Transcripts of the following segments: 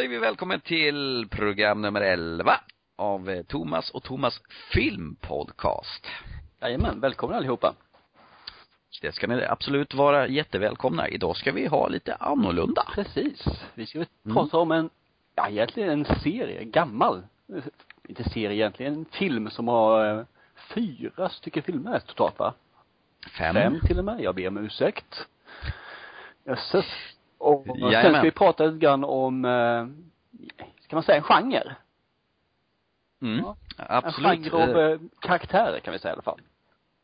säger vi välkommen till program nummer 11 av eh, Thomas och Thomas filmpodcast. Jajamän, välkomna allihopa. Det ska ni absolut vara jättevälkomna. Idag ska vi ha lite annorlunda. Precis. Vi ska mm. prata om en, ja egentligen en serie, gammal, inte serie egentligen, en film som har eh, fyra stycken filmer totalt va? Fem. Fem till och med, jag ber om ursäkt. Jösses. Och Jajamän. sen ska vi prata lite grann om, eh, ska man säga en genre? Mm, ja. absolut. En genre av eh, karaktärer kan vi säga i alla fall.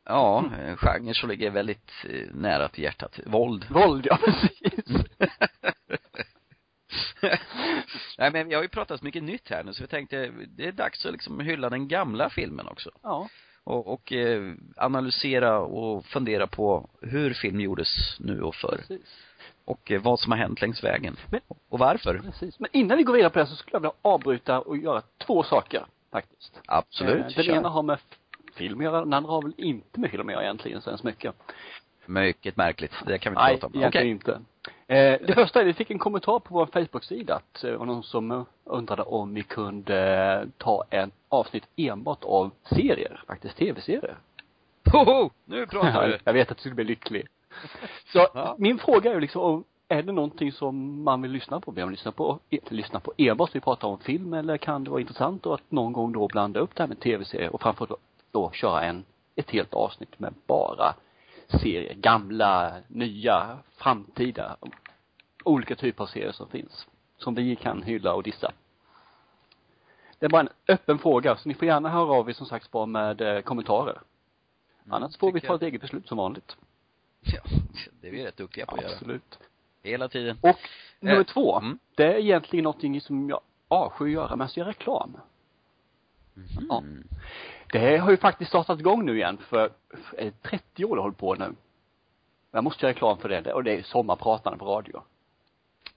Ja, en genre som ligger väldigt eh, nära till hjärtat. Våld. Våld, ja precis. Nej men vi har ju pratat så mycket nytt här nu så vi tänkte, det är dags att liksom hylla den gamla filmen också. Ja. Och, och eh, analysera och fundera på hur film gjordes nu och förr. Precis och eh, vad som har hänt längs vägen. Men, och varför. Precis. Men innan vi går vidare på det så skulle jag vilja avbryta och göra två saker faktiskt. Absolut. Eh, den ena har med film att göra, den andra har väl inte med film att göra egentligen så mycket. Mycket märkligt. Det kan vi inte prata om. Nej, okay. inte. Eh, det första är, vi fick en kommentar på vår Facebook-sida att det var någon som undrade om vi kunde ta en avsnitt enbart av serier, faktiskt tv-serier. Hoho! Nu pratar du! jag vet att du skulle bli lycklig. Så ja. min fråga är liksom, är det någonting som man vill lyssna på? Vill man lyssna på, lyssna på enbart vi pratar om film eller kan det vara intressant då att någon gång då blanda upp det här med tv-serier och framförallt då, då köra en, ett helt avsnitt med bara serier, gamla, nya, framtida, olika typer av serier som finns. Som vi kan hylla och dissa. Det är bara en öppen fråga, så ni får gärna höra av er som sagt bara med eh, kommentarer. Mm, Annars får vi ta ett eget beslut som vanligt. Ja, det är vi rätt duktiga på att göra. Absolut. Hela tiden. Och nummer eh, två, mm. det är egentligen någonting som jag avskyr att göra, men jag gör reklam. Mm. Ja. Det har ju faktiskt startat igång nu igen för, för 30 år har hållit på nu. Jag måste göra reklam för det, och det är Sommarpratarna på radio.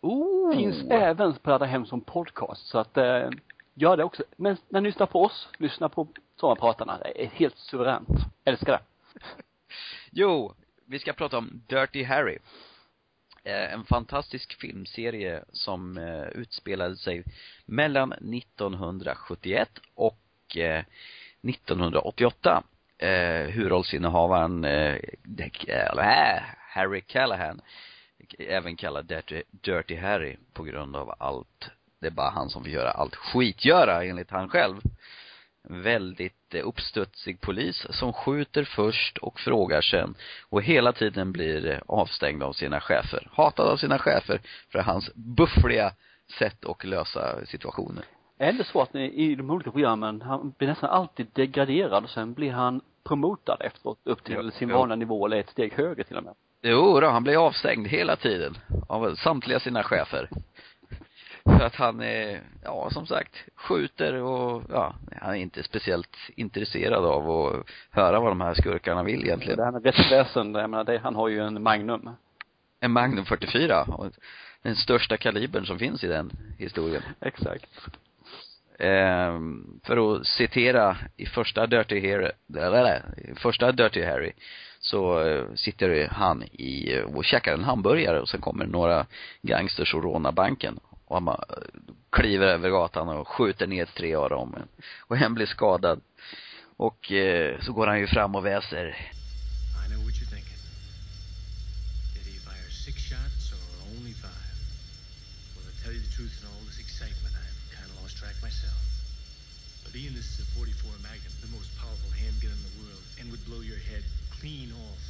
Oh. Finns även på Ladda Hem som podcast, så att, eh, gör det också. Men när ni lyssnar på oss, lyssna på Sommarpratarna. Det är helt suveränt. Älskar det. jo, vi ska prata om Dirty Harry. Eh, en fantastisk filmserie som eh, utspelade sig mellan 1971 och eh, 1988. Eh, huvudrollsinnehavaren eh, eh, Harry Callahan, även kallad Dirty, Dirty Harry på grund av allt, det är bara han som får göra allt skitgöra enligt han själv väldigt eh, uppstudsig polis som skjuter först och frågar sen och hela tiden blir avstängd av sina chefer. Hatad av sina chefer för hans buffliga sätt att lösa situationer. Är det så att ni, i de olika programmen, han blir nästan alltid degraderad och sen blir han promotad efteråt upp till jo, sin vanliga nivå eller ett steg högre till och med? Jo då, han blir avstängd hela tiden av samtliga sina chefer. För att han är, ja som sagt, skjuter och ja, han är inte speciellt intresserad av att höra vad de här skurkarna vill egentligen. Det här med rättsväsen, jag menar det, han har ju en Magnum. En Magnum 44. Och den största kalibern som finns i den historien. Exakt. Eh, för att citera i första Dirty Harry, eller första Dirty Harry, så eh, sitter han i och käkar en hamburgare och sen kommer några gangsters och rånar banken och han bara kliver över gatan och skjuter ner tre av dem. Och en blir skadad. Och eh, så går han ju fram och väser. I know what you're thinking. Did he fire six shots or only five? Well, to tell you the truth in all this excitement, I've kind of lost track myself. But Ian, this is a 44 Magnum, the most powerful handgun in the world, and would blow your head clean off.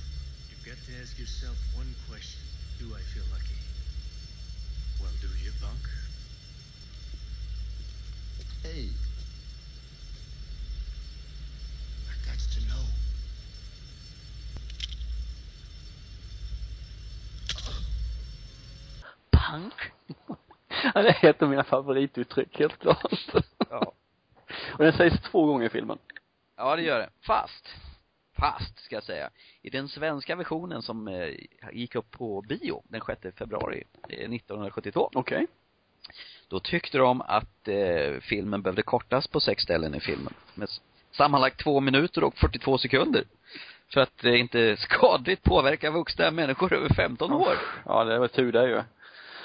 You've got to ask yourself one question. Do I feel lucky? Well, do you, punk? Hey. I got to know. Punk? Ja, det är ett av mina favorituttryck, helt klart. Ja. Och den sägs två gånger i filmen. Ja, det gör det. Fast fast, ska jag säga. I den svenska versionen som eh, gick upp på bio den 6 februari 1972. Okej. Okay. Då tyckte de att eh, filmen behövde kortas på sex ställen i filmen. Med sammanlagt två minuter och 42 sekunder. För att det inte skadligt påverka vuxna människor över 15 år. Ja, det var tur det ju.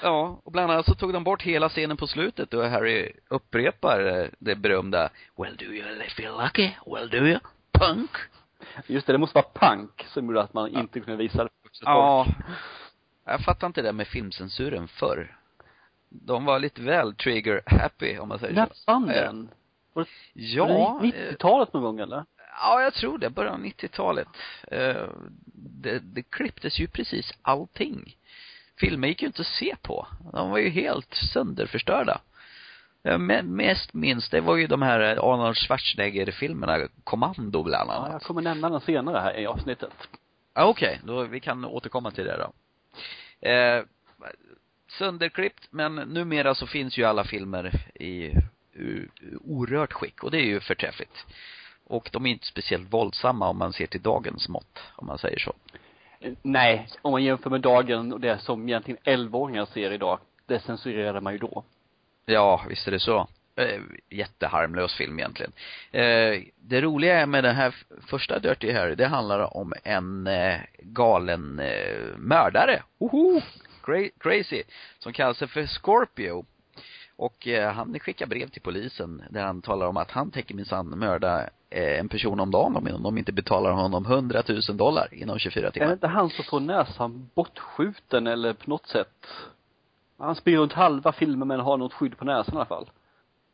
Ja, och bland annat så tog de bort hela scenen på slutet då Harry upprepar eh, det berömda Well do you feel lucky? Well do you? Punk? Just det, det måste vara punk som gjorde att man inte kunde visa det Ja. Jag fattar inte det med filmcensuren förr. De var lite väl trigger happy om man säger När så. fann Eh, den? Ja. Var det eh, 90-talet någon gång eller? Ja, jag tror det. Början av 90-talet. Eh, det, det klipptes ju precis allting. Filmer gick ju inte att se på. De var ju helt sönderförstörda. Jag mest minns, det var ju de här Arnold Schwarzenegger-filmerna, Kommando bland Ja, annat. jag kommer nämna den senare här i avsnittet. Ja, okej. Då, vi kan återkomma till det då. Eh, sönderklippt, men numera så finns ju alla filmer i orört skick och det är ju förträffligt. Och de är inte speciellt våldsamma om man ser till dagens mått, om man säger så. Nej, om man jämför med dagen och det som egentligen 11-åringar ser idag, det censurerade man ju då. Ja, visst är det så. Eh, jätteharmlös film egentligen. Eh, det roliga är med den här första Dirty Harry, det handlar om en eh, galen mördare. Woho! Cra- crazy. Som kallar sig för Scorpio. Och eh, han skickar brev till polisen där han talar om att han tänker minsann mörda eh, en person om dagen om de inte betalar honom 100 000 dollar inom 24 Är det timmar. inte han som får näsan bortskjuten eller på något sätt? Han springer runt halva filmen men har något skydd på näsan i alla fall.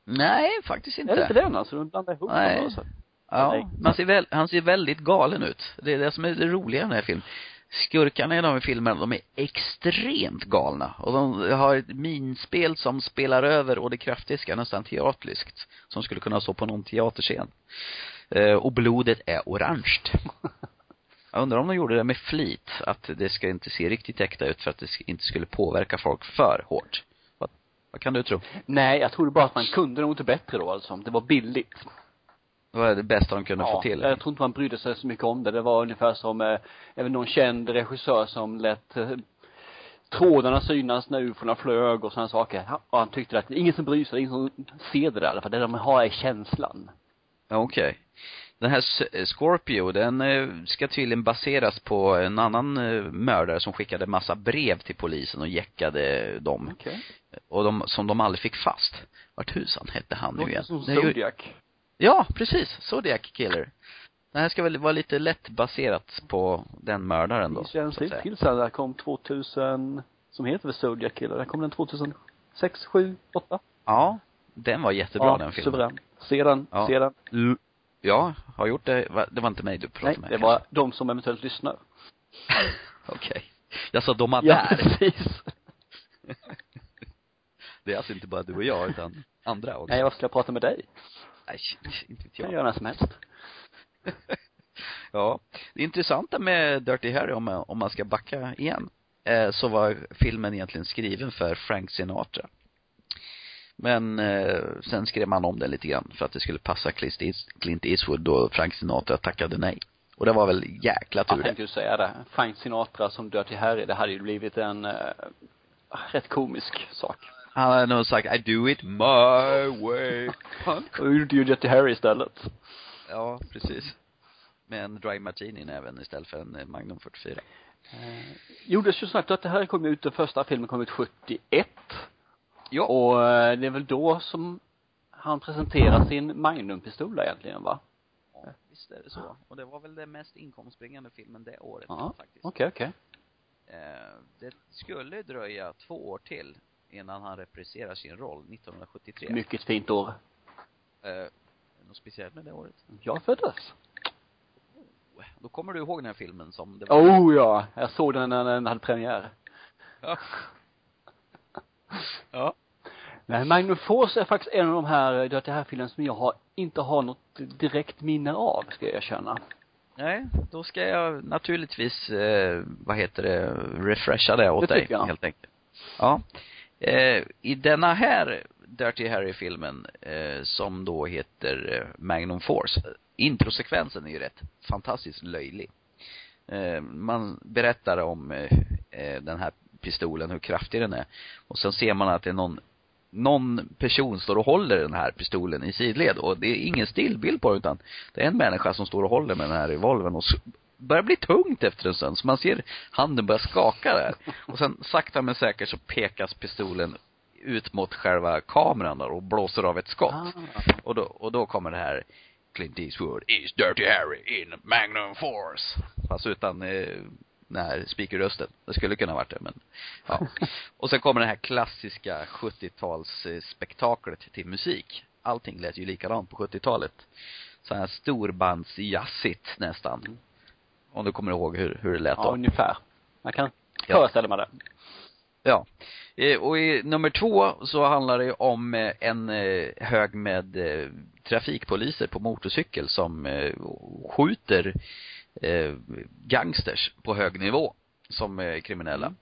Nej, faktiskt inte. Är det inte den alltså? De blandar ihop Nej. dem alltså. Ja, man ser väl, han ser väldigt galen ut. Det är det som är det roliga i den här filmen. Skurkarna i de här filmerna, de är extremt galna. Och de har ett minspel som spelar över och det kraftiska, nästan teatriskt. Som skulle kunna stå på någon teaterscen. Eh, och blodet är orange. Jag undrar om de gjorde det med flit, att det ska inte se riktigt äkta ut för att det inte skulle påverka folk för hårt. Vad, vad kan du tro? Nej, jag trodde bara att man kunde nog inte bättre då alltså. Det var billigt. Vad är det bästa de kunde ja, få till? jag tror inte man brydde sig så mycket om det. Det var ungefär som, eh, även någon känd regissör som lät eh, trådarna synas när ufona flög och sådana saker. Han- Och han tyckte att det ingen som bryr sig, det är ingen som ser det där. För det de har är känslan. Ja, Okej. Den här eh, Scorpio, den eh, ska tydligen baseras på en annan mördare som skickade massa brev till polisen och jäckade dem. Okej. Och de, som de aldrig fick fast. Vart tusan hette han nu igen? som Det Zodiac. Ja, precis. Zodiac Killer. Det här ska väl vara lite lätt baserat på den mördaren då, Det känns så till sen. Det kom 2000, som heter väl Zodiac Killer. Där kom den 2006, 7, 8. Ja, den var jättebra ja, den filmen. suverän. Se den, Ja. se den. L- ja, har gjort det. Det var inte mig du Nej, pratade med. det var de som eventuellt lyssnar. Okej. Jag sa de var Ja, där. precis. Det är alltså inte bara du och jag, utan andra också. Nej, vad ska jag prata med dig? Nej, inte vet Jag kan jag. göra som helst. Ja. Det intressanta med Dirty Harry, om om man ska backa igen, eh, så var filmen egentligen skriven för Frank Sinatra. Men eh, sen skrev man om den lite grann för att det skulle passa Clint East- Clint Eastwood då Frank Sinatra tackade nej. Och det var väl jäkla tur Jag det. tänkte ju säga det. Frank Sinatra som Dirty Harry, det hade ju blivit en eh, rätt komisk sak. Han hade nog sagt I do it my way. Och gjorde ju Dirty Harry istället. Ja, precis. Med en dry martini i näven istället för en eh, Magnum 44. Eh, gjordes ju snabbt att det här kom ut, den första filmen kom ut 71. Ja. Och eh, det är väl då som han presenterar sin Magnum-pistol egentligen va? Ja, visst är det så. Och det var väl den mest inkomstbringande filmen det året Ja, faktiskt. Okej, okej. Eh, det skulle dröja två år till innan han repriserar sin roll 1973. Mycket fint år. Eh, något speciellt med det året? Jag föddes. Då kommer du ihåg den här filmen som det var? Oh ja, jag såg den när den hade premiär. Ja. ja. Nej, Magnum Force är faktiskt en av de här Dirty Harry-filmerna som jag har, inte har något direkt minne av, ska jag erkänna. Nej, då ska jag naturligtvis, eh, vad heter det, refresha det åt Det dig, jag. helt enkelt. Ja. Eh, I denna här Dirty Harry-filmen, eh, som då heter eh, Magnum Force, eh, introsekvensen är ju rätt fantastiskt löjlig. Eh, man berättar om eh, eh, den här pistolen, hur kraftig den är. Och sen ser man att det är någon någon person står och håller den här pistolen i sidled och det är ingen stillbild på det utan det är en människa som står och håller med den här revolvern och börjar bli tungt efter en stund, så man ser handen börja skaka där. Och sen sakta men säkert så pekas pistolen ut mot själva kameran där och blåser av ett skott. Ah. Och då, och då kommer det här Clint Eastwood is Dirty Harry in Magnum Force. Fast utan eh, den här speakerrösten. Det skulle kunna varit det, men ja. Och sen kommer det här klassiska 70-tals eh, till musik. Allting lät ju likadant på 70-talet. Så här storbandsjazzigt nästan. Om du kommer ihåg hur, hur det lät Ja, då. ungefär. Man kan Ja. föreställa mig det. Ja. Eh, Och i nummer två så handlar det om eh, en eh, hög med trafikpoliser på motorcykel som skjuter gangsters på hög nivå som är kriminella. Mm.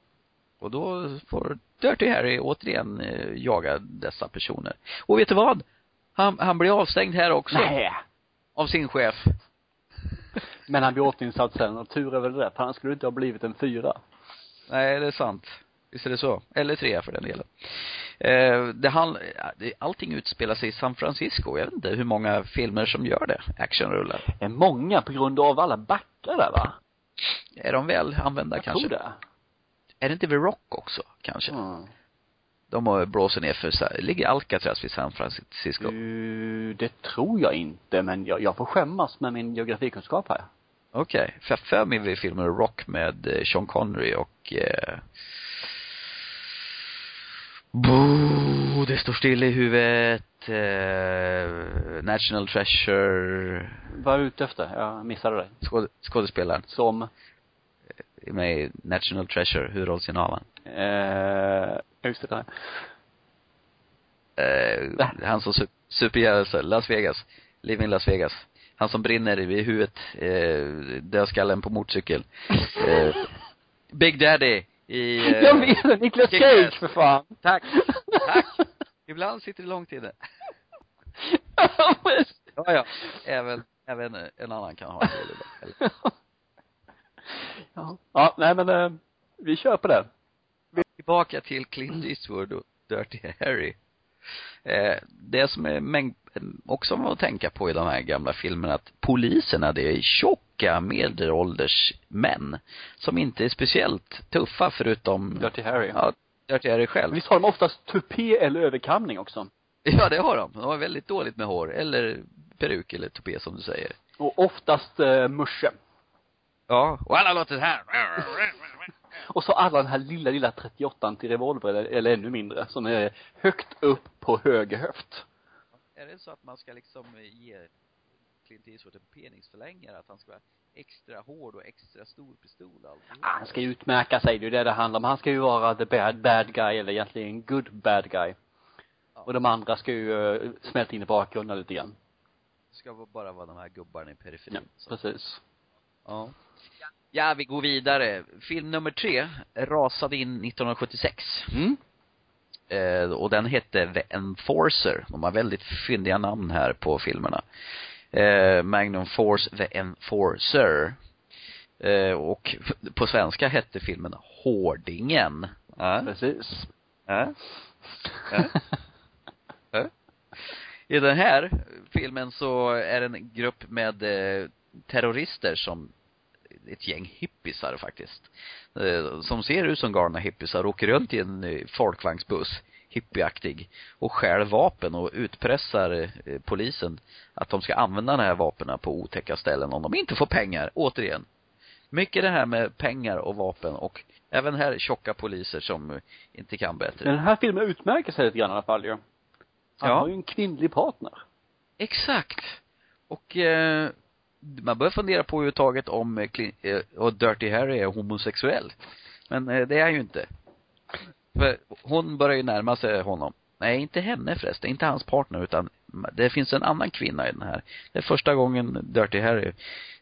Och då får Dirty Harry återigen jaga dessa personer. Och vet du vad? Han, han blir avstängd här också. Nej. Av sin chef. Men han blir återinsatt sen och tur är väl det, för han skulle inte ha blivit en fyra. Nej, det är sant. Visst är det så. Eller tre för den delen. Eh, det hand, allting utspelar sig i San Francisco. Jag vet inte hur många filmer som gör det. Actionrullar. Är många på grund av alla backar där va? Är de väl använda Jag kanske? tror det. Är det inte vid Rock också, kanske? Mm. De har blåser ner för, ligger Alcatraz vid San Francisco? Uh, det tror jag inte, men jag, jag får skämmas med min geografikunskap här. Okej. För jag för mig vid filmen Rock med eh, Sean Connery och eh, Boo, det står still i huvudet. Eh, National Treasure. Vad är du ute efter? Jag missade det. Skåd, skådespelaren. Som, Är med i National Treasure. Huvudrollsinnehavaren. eh, just det där. Eh, han som su- superhjälte, Las Vegas. Live in Las Vegas. Han som brinner i huvudet, eh, dödskallen på motorcykel. Eh, Big Daddy i... Eh, jag vet Niklas. Cage för fan. Tack. Tack. Ibland sitter det långt inne. Ja, ja. Även, även en annan kan ha dag. ja. ja, nej men eh, vi kör på det. Tillbaka till Clint Eastwood och Dirty Harry. Eh, det som är mängd, också var att tänka på i de här gamla filmerna, att poliserna, det är tjocka medelålders män som inte är speciellt tuffa förutom, Dirty Harry. ja, Dirty Harry själv. Visst har de oftast tupé eller överkamning också? Ja, det har de. De har väldigt dåligt med hår, eller peruk eller tupé som du säger. Och oftast eh, musche. Ja, och alla låter så här. Och så alla den här lilla, lilla 38 till revolver eller, eller ännu mindre, som är högt upp på höger höft. Är det så att man ska liksom ge Clint Eastwood en penisförlängare, att han ska vara extra hård och extra stor pistol? Ah, Han ska ju utmärka sig, det är ju det det handlar om. Han ska ju vara the bad, bad guy, eller egentligen good bad guy. Ja. Och de andra ska ju uh, smälta in i bakgrunden lite grann. Det ska bara vara de här gubbarna i Ja, periferin. så. precis. Ja. Ja, vi går vidare. Film nummer tre rasade in 1976. Mm. Eh, och den hette The Enforcer. De har väldigt fyndiga namn här på filmerna. Eh, Magnum Force The Enforcer. Eh, och på svenska hette filmen Hårdingen. Ja. Precis. Ja. Ja. Ja. I den här filmen så är det en grupp med eh, terrorister som ett gäng hippisar faktiskt. Eh, som ser ut som galna hippisar åker runt i en eh, folkvagnsbuss, hippieaktig, och stjäl vapen och utpressar eh, polisen att de ska använda de här vapnen på otäcka ställen om de inte får pengar, återigen. Mycket det här med pengar och vapen och även här tjocka poliser som inte kan bättre. Men den här filmen utmärker sig lite grann i alla fall ju. Han Ja. har ju en kvinnlig partner. Exakt. Och eh, man börjar fundera på överhuvudtaget om eh, eh, och Dirty Harry är homosexuell. Men eh, det är han ju inte. För hon börjar ju närma sig honom. Nej, inte henne förresten, inte hans partner utan det finns en annan kvinna i den här. Det är första gången Dirty Harry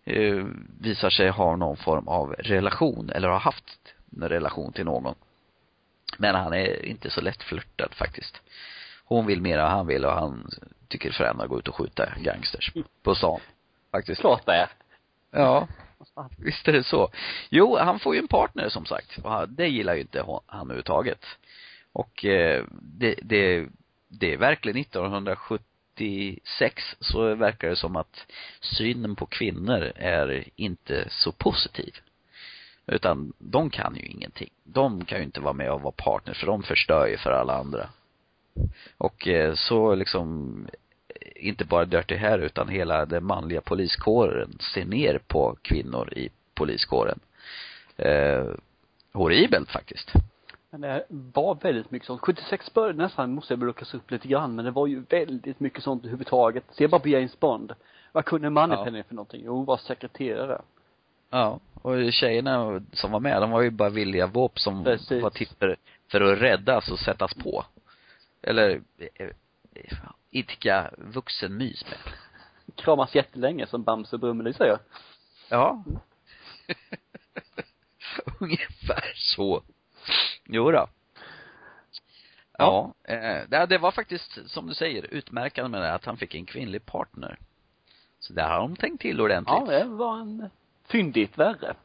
eh, visar sig ha någon form av relation, eller har haft en relation till någon. Men han är inte så lättflörtad faktiskt. Hon vill mer än han vill och han tycker det henne att gå ut och skjuta gangsters på stan. Faktiskt. Låt det. Ja. Visst är det så. Jo, han får ju en partner som sagt. Och det gillar ju inte han överhuvudtaget. Och eh, det, det, det är verkligen 1986 så verkar det som att synen på kvinnor är inte så positiv. Utan de kan ju ingenting. De kan ju inte vara med och vara partner för de förstör ju för alla andra. Och eh, så liksom inte bara Dirty Harry utan hela den manliga poliskåren ser ner på kvinnor i poliskåren. Eh, horribelt faktiskt. Men det var väldigt mycket sånt. 76 började nästan, måste jag luckras upp lite grann, men det var ju väldigt mycket sånt överhuvudtaget. Se bara på James Bond. Vad kunde Moneypenny ja. för någonting? Jo, var sekreterare. Ja, och tjejerna som var med, de var ju bara villiga våp som Precis. var till för, för att räddas och sättas på. Eller, eh, idka vuxenmys med. Kramas jättelänge som Bamse Brummelie säger. Ja. Ungefär så. Jo då. Ja, ja eh, det var faktiskt, som du säger, utmärkande med det att han fick en kvinnlig partner. Så där har de tänkt till ordentligt. Ja, det var en fyndigt värre.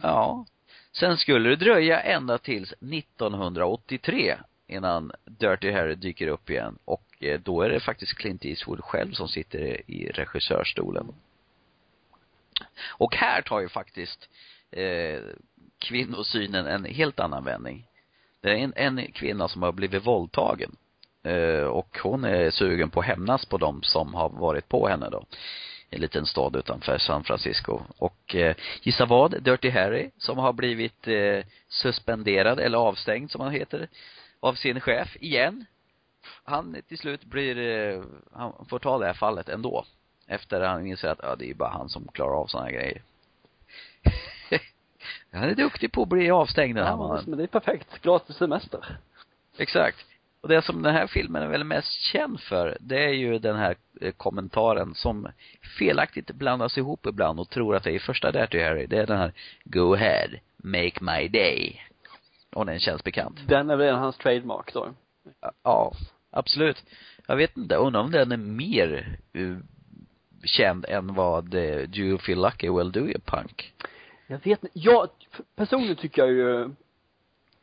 Ja. Sen skulle det dröja ända tills 1983 innan Dirty Harry dyker upp igen och Eh, då är det faktiskt Clint Eastwood själv som sitter i regissörstolen. Och här tar ju faktiskt eh, kvinnosynen en helt annan vändning. Det är en, en kvinna som har blivit våldtagen. Eh, och hon är sugen på att hämnas på dem som har varit på henne då. I en liten stad utanför San Francisco. Och eh, gissa vad? Dirty Harry, som har blivit eh, suspenderad eller avstängd som han heter, av sin chef igen. Han till slut blir, eh, han får ta det här fallet ändå. Efter han inser att, ja det är bara han som klarar av sådana grejer. Han är duktig på att bli avstängd den här ja, mannen. men det är perfekt. Gratis semester. Exakt. Och det som den här filmen är väl mest känd för, det är ju den här eh, kommentaren som felaktigt blandas ihop ibland och tror att det är första Dirty Harry. Det är den här Go ahead, make my day. Och den känns bekant. Den är väl hans trademark då? Ja, absolut. Jag vet inte, undrar om den är mer uh, känd än vad uh, Do you feel lucky, well do you punk? Jag vet inte, jag, personligen tycker jag ju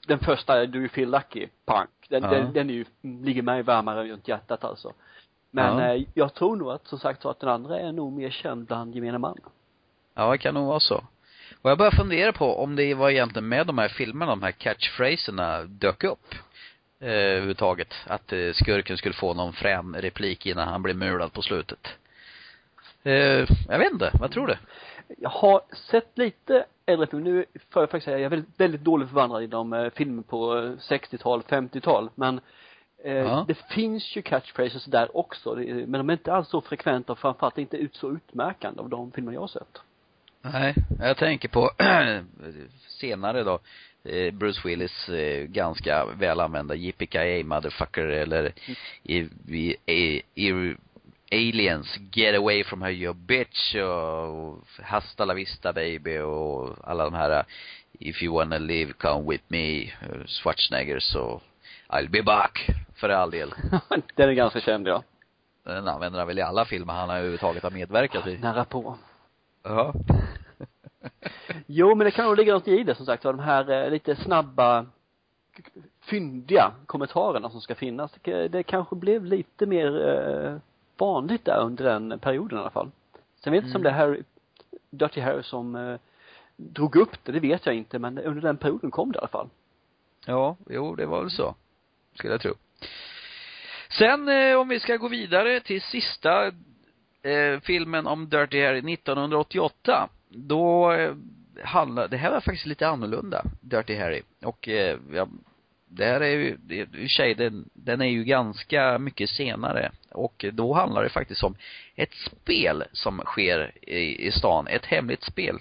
den första Do You Feel Lucky Punk, den, ja. den, den är ju, ligger mig varmare runt hjärtat alltså. Men ja. eh, jag tror nog att, som sagt så att den andra är nog mer känd bland gemene man. Ja, det kan nog vara så. Och jag börjar fundera på om det var egentligen med de här filmerna, de här catchphraserna dök upp. Eh, överhuvudtaget. Att eh, skurken skulle få någon frän replik innan han blev mulad på slutet. Eh, jag vet inte, vad tror du? Jag har sett lite äldre filmer. Nu får jag faktiskt säga, jag är väldigt, väldigt dåligt förvandrad i de eh, filmer på 60-tal, eh, 50-tal. Men eh, ja. det finns ju catchphrases där också. Men de är inte alls så frekventa och framförallt inte ut så utmärkande av de filmer jag har sett. Nej, jag tänker på senare då, Bruce Willis ganska väl använda Yippee motherfucker eller mm. i, i, i, i aliens, get away from her you bitch och hasta la vista baby och alla de här if you wanna live come with me Schwarzenegger så I'll be back för all del. Den är ganska känd ja. Den använder han väl i alla filmer han har överhuvudtaget har medverkat i. Nära på. Ja jo men det kan nog ligga något i det som sagt de här eh, lite snabba fyndiga kommentarerna som ska finnas det, det kanske blev lite mer eh, vanligt där under den perioden i alla fall. Sen vet jag inte mm. om det är Harry, Dirty Harry som eh, drog upp det, det vet jag inte, men under den perioden kom det i alla fall. Ja, jo, det var väl så. Skulle jag tro. Sen eh, om vi ska gå vidare till sista eh, filmen om Dirty Harry 1988. Då eh, handlar, det här var faktiskt lite annorlunda, Dirty Harry. Och eh, ja. det här är ju, i och för sig, den, den är ju ganska mycket senare. Och då handlar det faktiskt om ett spel som sker i, i stan. Ett hemligt spel.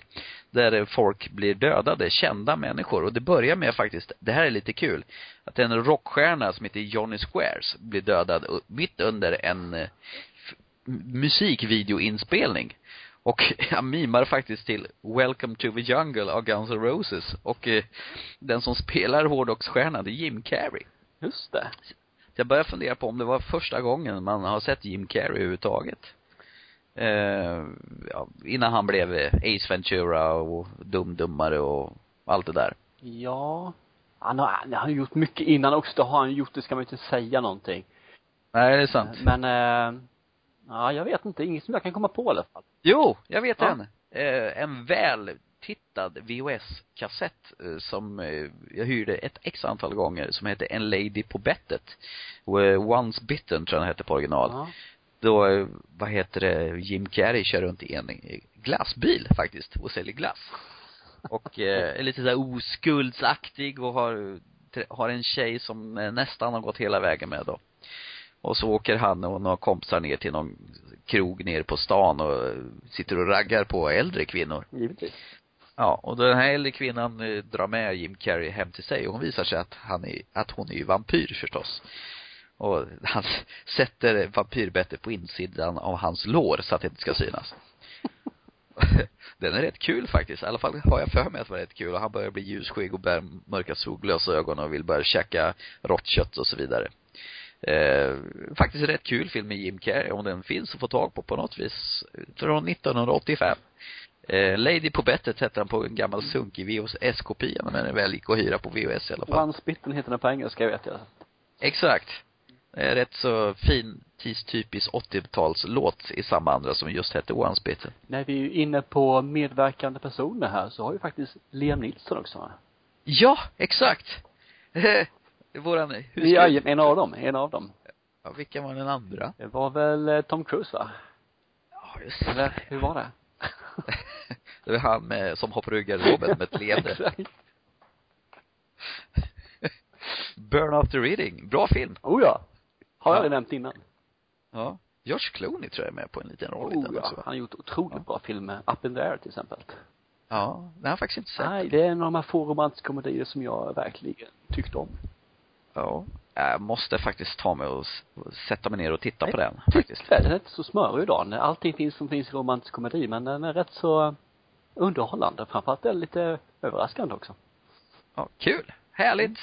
Där folk blir dödade, kända människor. Och det börjar med faktiskt, det här är lite kul, att en rockstjärna som heter Johnny Squares blir dödad mitt under en eh, musikvideoinspelning. Och han mimar faktiskt till Welcome to the Jungle av Guns N' Roses. Och eh, den som spelar hårdrocksstjärnan, det är Jim Carrey. Just det. Så jag börjar fundera på om det var första gången man har sett Jim Carrey överhuvudtaget. Eh, ja, innan han blev Ace Ventura och Dum Dummare och allt det där. Ja. Han har, han har gjort mycket innan också. Det har han gjort, det ska man inte säga någonting. Nej, det är sant. Men, eh, Ja, jag vet inte. Inget som jag kan komma på i alla fall. Jo, jag vet Ja. en. Eh, en väl tittad VHS-kassett eh, som eh, jag hyrde ett x antal gånger som heter En Lady på bettet. Eh, Once Bitten tror jag den hette på original. Ja. Då, eh, vad heter det, Jim Carrey kör runt i en eh, glassbil faktiskt och säljer glass. Och eh, är lite såhär oskuldsaktig och har, har en tjej som nästan har gått hela vägen med då. Och så åker han och några kompisar ner till någon krog nere på stan och sitter och raggar på äldre kvinnor. Givetvis. Ja, och den här äldre kvinnan eh, drar med Jim Carrey hem till sig och hon visar sig att han är, att hon är ju vampyr förstås. Och han sätter vampyrbettet på insidan av hans lår så att det inte ska synas. Den är rätt kul faktiskt. I alla fall har jag för mig att det var rätt kul och han börjar bli ljusskygg och bär mörka solglasögon och vill börja käka rått kött och så vidare. Eh, faktiskt rätt kul film med Jim Carrey om den finns att få tag på på något vis. Från 1985. Eh, Lady på bettet hette den på en gammal sunkig VHS-kopia men den väl gick att hyra på VHS i alla fall. One Spitten heter den på engelska vet jag. Exakt. Eh, rätt så fin, tidstypisk 80-talslåt i samma andra som just hette One Spitten. När vi är inne på medverkande personer här så har ju faktiskt Liam Nilsson också? Ja, exakt. Våran Ja, husgud. en av dem, en av dem. Ja, vilken var den andra? Det var väl eh, Tom Cruise va? Ja, just Eller det. hur var det? Det var han med, som hoppar ur garderoben med ett leende. Burn After Reading. Bra film. Oh ja. Har jag Ja. det nämnt innan? Ja. Josh Clooney tror jag är med på en liten roll Oh den ja. också. Han har gjort otroligt bra filmer. Up in the air till exempel. Ja, det har jag faktiskt inte sett. Nej, det är en av de här få romantiska komedier som jag verkligen tyckte om. Ja. Jag måste faktiskt ta mig och sätta mig ner och titta på den, faktiskt. Den är inte så smörig idag. Allting finns som finns i romantisk komedi, men den är rätt så underhållande. Framförallt är den lite överraskande också. Ja, kul. Härligt.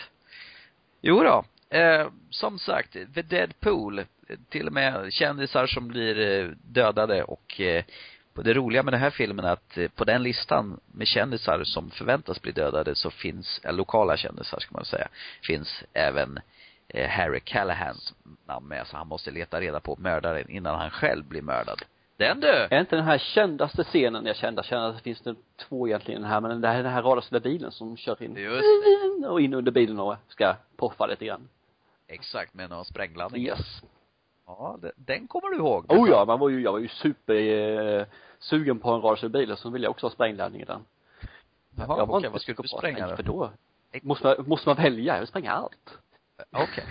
Jo då. Eh, som sagt, The Deadpool. eh, Till och med kändisar som blir eh, dödade och eh, det roliga med den här filmen är att eh, på den listan med kändisar som förväntas bli dödade så finns, eh, lokala kändisar ska man säga, finns även eh, Harry Callahans namn med så han måste leta reda på mördaren innan han själv blir mördad. Den du! Är inte den här kändaste scenen, jag kända, kända, det finns det två egentligen här, men det här är den här radarstyrda bilen som kör in Just det. och in under bilen och ska poffa lite grann. Exakt, med någon sprängladdning. Yes. Ja, det, den kommer du ihåg. Oh ja, man var ju, jag var ju super eh, sugen på en radarstyrd bil och så ville jag också ha sprängladdning i den. Jaha, jag var okej, inte vad skulle du spränga då? för då måste man, måste man välja, jag vill spränga allt. Okej.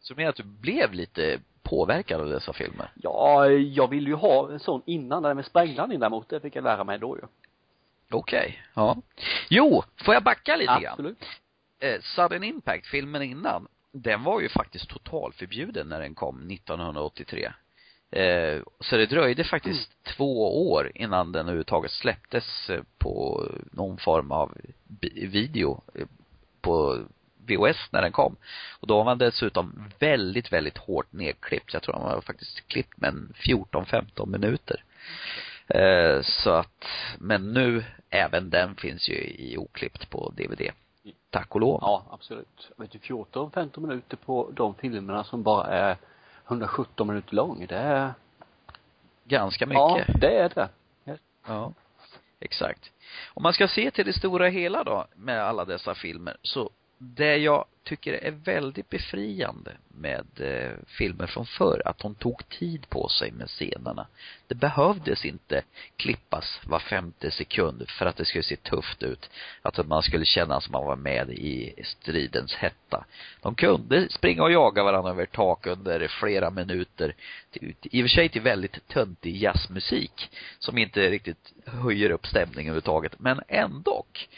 Så du menar att du blev lite påverkad av dessa filmer? Ja, jag vill ju ha en sån innan, det där med sprängladdning däremot, det fick jag lära mig då ju. Okej, ja. Jo, får jag backa lite grann? Absolut. Eh, Sudden Impact, filmen innan, den var ju faktiskt totalförbjuden när den kom 1983. Eh, så det dröjde faktiskt två år innan den överhuvudtaget släpptes eh, på någon form av video eh, på VHS när den kom. Och då var man dessutom väldigt, väldigt hårt nedklippt. Jag tror han var faktiskt klippt med en 14-15 minuter. Eh, så att, men nu, även den finns ju i oklippt på DVD. Tack och lov. Ja, absolut. Vet du, 14, 15 minuter på de filmerna som bara är 117 minuter lång, det är, Ganska ja, mycket. det är det. Ja. Exakt. Om man ska se till det stora hela då, med alla dessa filmer, så det jag tycker är väldigt befriande med eh, filmer från förr, att de tog tid på sig med scenerna. Det behövdes inte klippas var femte sekund för att det skulle se tufft ut. Att man skulle känna som man var med i stridens hetta. De kunde springa och jaga varandra över tak under flera minuter. Till, I och för sig till väldigt töntig jazzmusik som inte riktigt höjer upp stämningen överhuvudtaget. Men ändock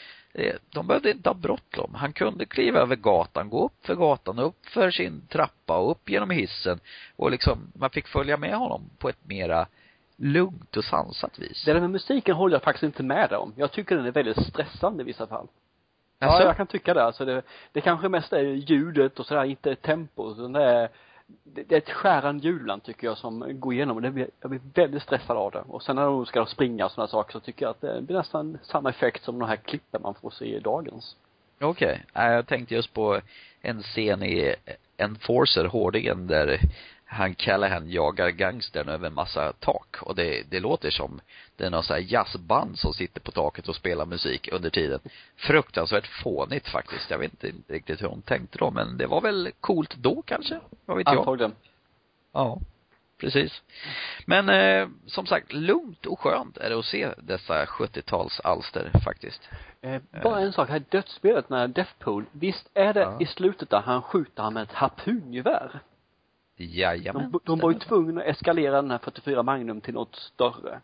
de behövde inte ha bråttom. Han kunde kliva över gatan, gå upp för gatan, upp för sin trappa och upp genom hissen. Och liksom, man fick följa med honom på ett mera lugnt och sansat vis. Det där med musiken håller jag faktiskt inte med om. Jag tycker den är väldigt stressande i vissa fall. Alltså, Ja, jag kan tycka det. Alltså det, det kanske mest är ljudet och sådär, inte tempo. utan det är, det, det är ett skärande ljud ibland tycker jag som går igenom och det blir, jag blir väldigt stressad av det. Och sen när de ska springa och sådana saker så tycker jag att det blir nästan samma effekt som de här klippen man får se i dagens. Okej. Okay. Jag tänkte just på en scen i Enforcer, Hårdingen, där han Callahan jagar gangstern över massa tak och det, det låter som det är någon sån här jazzband som sitter på taket och spelar musik under tiden. Fruktansvärt fånigt faktiskt. Jag vet inte riktigt hur hon tänkte då, men det var väl coolt då kanske? Vad vet jag? Antagligen. Ja, precis. Men eh, som sagt, lugnt och skönt är det att se dessa 70-talsalster faktiskt. Eh, bara en sak, här dödsspelet med Deathpool, visst är det Ja. i slutet där han skjuter han med ett harpungevär? Jajamän. De, de var ju tvungna att eskalera den här 44 Magnum till något större.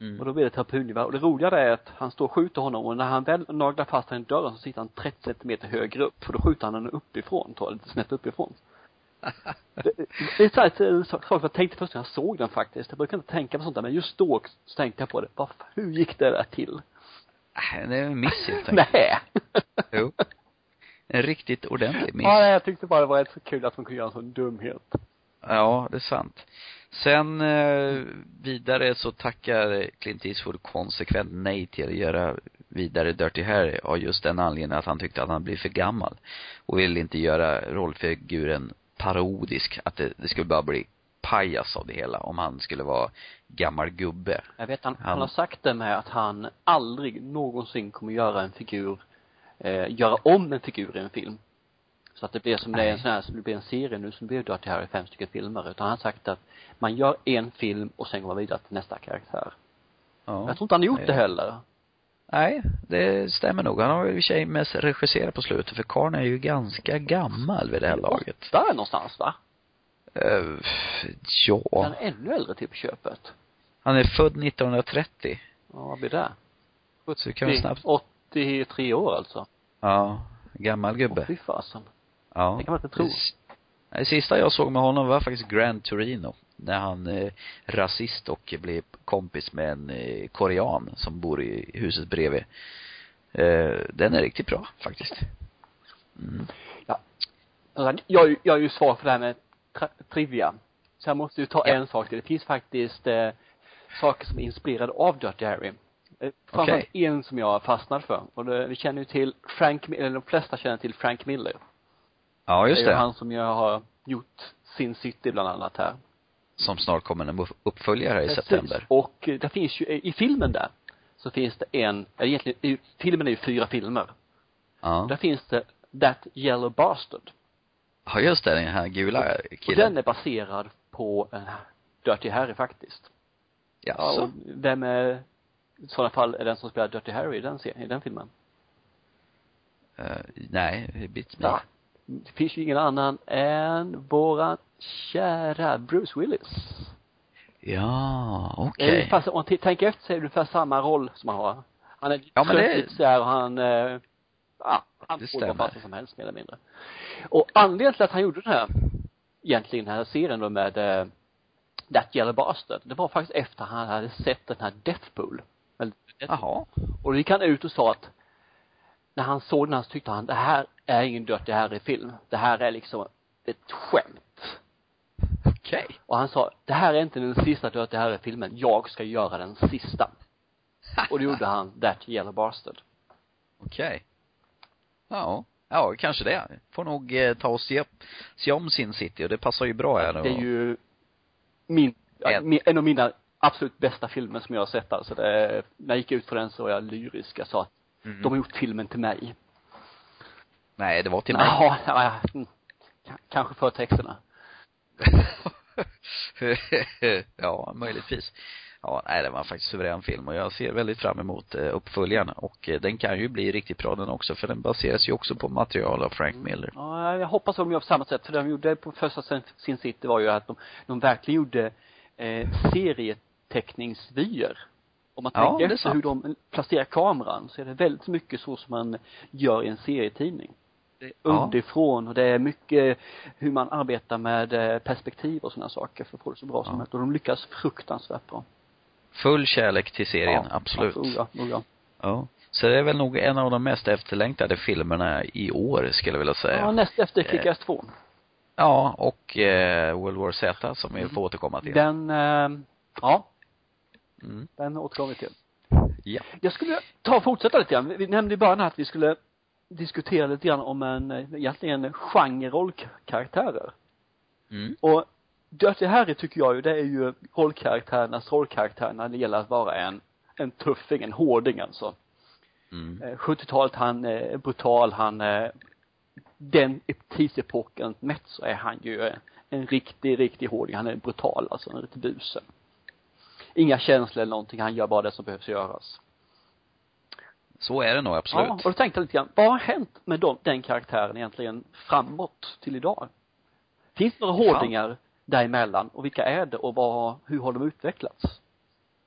Mm. Och då blir det ett harpungevär. Och det roliga är att han står och skjuter honom och när han väl naglar fast honom i dörren så sitter han 30 centimeter högre upp. För då skjuter han den uppifrån, tar lite snett uppifrån. det, det är så här, en sak jag tänkte först när jag såg den faktiskt. Jag brukar inte tänka på sånt där, men just då så tänkte jag på det. Vad, hur gick det där till? Äh, Det är en miss helt enkelt. Nej! Jo. En riktigt ordentlig miss. Ja, jag tyckte bara det var rätt så kul att de kunde göra en sån dumhet. Ja, det är sant. Sen eh, vidare så tackar Clint Eastwood konsekvent nej till att göra vidare Dirty Harry av just den anledningen att han tyckte att han blev för gammal och ville inte göra rollfiguren parodisk, att det, det skulle bara bli pajas av det hela om han skulle vara gammal gubbe. Jag vet han, Han- han har sagt det med att han aldrig någonsin kommer göra en figur, eh, göra om en figur i en film. Så att det blir som det är en sån här, som det blir en serie nu som blir Dirty Harry fem stycken filmer. Utan han har sagt att man gör en film och sen går man vidare till nästa karaktär. Ja. Jag tror inte han har gjort Nej. det heller. Nej, det stämmer nog. Han har i och för sig mest regisserat på slutet, för karln är ju ganska gammal vid det här laget. Där någonstans va? Uh, ja. Han är ännu äldre till på köpet. Han är född 1930. Ja, vad blir det? Så vi kan snabbt, 83 år alltså. ja, gammal gubbe. Fy fasen. Ja. Det kan man inte tro. Det sista jag såg med honom var faktiskt Grand Torino. När han är rasist och blev kompis med en eh, korean som bor i huset bredvid. Eh, den är riktigt bra faktiskt. Mm. Alltså, Jag, jag är ju svag för det här med tra- trivia. Så jag måste ju ta Ja. en sak till. Det finns faktiskt eh, saker som är inspirerade av Dirty Harry. Eh, framförallt en som jag fastnade för. Och det, vi känner ju till Frank, eller de flesta känner till Frank Miller. Ja, just det är det. han som jag har gjort Sin City bland annat här. Som snart kommer en upp- uppföljare i Precis. september. Och eh, det finns ju, i filmen där, så finns det en, eller egentligen, filmen är ju fyra filmer. Ja. Där finns det That Yellow Bastard. Ja, just det, den här gula Och killen. den är baserad på en Dirty Harry faktiskt. Ja, Jaså? och vem är, i sådana fall är den som spelar Dirty Harry i den serien, i den filmen? Eh, nej, bits me. Ja. Det finns ju ingen annan än våran kära Bruce Willis. Ja, okej. ungefär så- om man tänker efter så är det ungefär samma roll som han har. Han är Ja, men det- så här och han, eh, ja, han Det får vad som helst mer eller mindre. Och anledningen till att han gjorde den här, egentligen den här serien då med eh, That Yellow Bastard, det var faktiskt efter han hade sett den här Deathpool. Jaha. och då gick han ut och sa att när han såg den här så tyckte han, det här är ingen Dirty Harry-film. Det här är liksom ett skämt. Okej. Och han sa, det här är inte den sista Dirty Harry-filmen, jag ska göra den sista. Och då gjorde han That Yellow Bastard. Okej. Ja. Ja, kanske det. Får nog eh, ta och se, se om Sin City och det passar ju bra här nu. Det är ju min, En. en av mina absolut bästa filmer som jag har sett alltså. Det, är- när jag gick ut för den så var jag lyrisk. Jag sa att Mm. de har gjort filmen till mig. Nej, det var till mig. Ja, ja, ja, mm. Kanske för texterna. ja, möjligtvis. Ja, nej, det var faktiskt en suverän film och jag ser väldigt fram emot eh, uppföljaren och eh, den kan ju bli riktigt bra den också för den baseras ju också på material av Frank Miller. Ja, jag hoppas att de gör på samma sätt. För det de gjorde på första Sin- Sin City var ju att de, de verkligen gjorde eh, serieteckningsvyer. Om man Ja, tänker efter sant. hur de placerar kameran så är det väldigt mycket så som man gör i en serietidning. Det är Ja. underifrån och det är mycket hur man arbetar med eh, perspektiv och sådana saker för att få det så bra som Ja. möjligt. Och de lyckas fruktansvärt bra. Full kärlek till serien, absolut. Oh ja, oh ja. Ja. Så det är väl nog en av de mest efterlängtade filmerna i år, skulle jag vilja säga. Ja, näst efter Kick-Ass 2. Ja, och eh, World War Z som vi får återkomma till. Den, eh, ja, Mm. den återkommer vi till. Ja. Jag skulle ta och fortsätta lite grann. Vi nämnde i början att vi skulle diskutera lite grann om en, eh, egentligen genre rollkaraktärer. Mm. Och Dirty Harry tycker jag ju, det är ju rollkaraktärernas rollkaraktär när det gäller att vara en, en tuffing, en hårding alltså. Mm. 70-talet, han är brutal, han är den tidsepoken mätt så är han ju en riktig, riktig hårding. Han är brutal alltså, en riktig buse. Inga känslor eller någonting, han gör bara det som behövs göras. Så är det nog absolut. Ja, och då tänkte jag lite grann, vad har hänt med dem, den karaktären egentligen framåt till idag? Finns det några hårdingar däremellan och vilka är det och vad, hur har de utvecklats?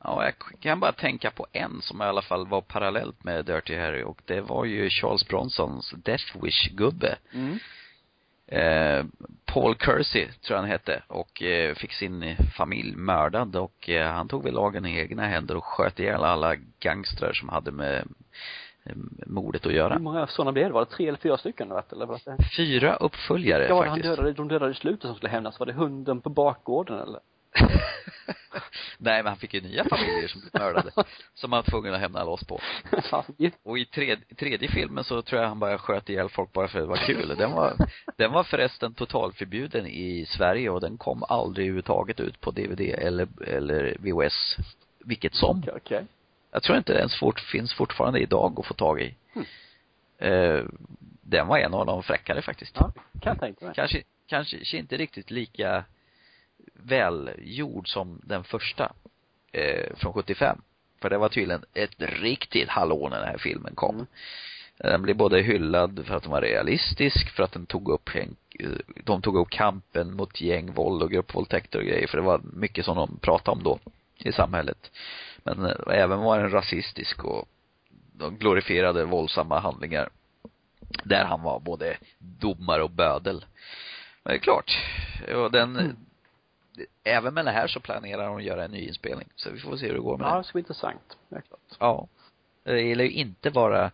Ja, jag kan bara tänka på en som i alla fall var parallellt med Dirty Harry och det var ju Charles Bronsons Death Wish-gubbe. Mm. Eh, Paul Kersey, tror jag han hette, och eh, fick sin familj mördad och eh, han tog väl lagen i egna händer och sköt ihjäl alla gangstrar som hade med eh, mordet att göra. Hur många sådana blev det? Var det tre eller fyra stycken vet, eller det? Fyra uppföljare ja, faktiskt. Ja, han dödade, de dödade i slutet som skulle hämnas. Var det hunden på bakgården eller? Nej, men han fick ju nya familjer som blev mördade. som han var tvungen att hämna loss på. Och i tredje, tredje filmen så tror jag han bara sköt ihjäl folk bara för att det var kul. Den var, den var förresten totalförbjuden i Sverige och den kom aldrig överhuvudtaget ut på DVD eller, eller VHS. Vilket som. Okay, okay. Jag tror inte det ens fort, finns fortfarande idag att få tag i. Hmm. Eh, den var en av de fräckare faktiskt. Ja, kan jag tänka mig. Kanske, kanske inte riktigt lika välgjord som den första eh, från 75. För det var tydligen ett riktigt hallå när den här filmen kom. Mm. Den blev både hyllad för att den var realistisk, för att den tog upp de tog upp kampen mot gängvåld och gruppvåldtäkter och grejer, för det var mycket som de pratade om då i samhället. Men eh, även var den rasistisk och de glorifierade våldsamma handlingar. Där han var både domare och bödel. Men det är klart, och den, mm även med det här så planerar de att göra en ny inspelning. Så vi får se hur det går med ja, det. Ja, det ska bli intressant. Det är klart. Ja. Det gäller ju inte bara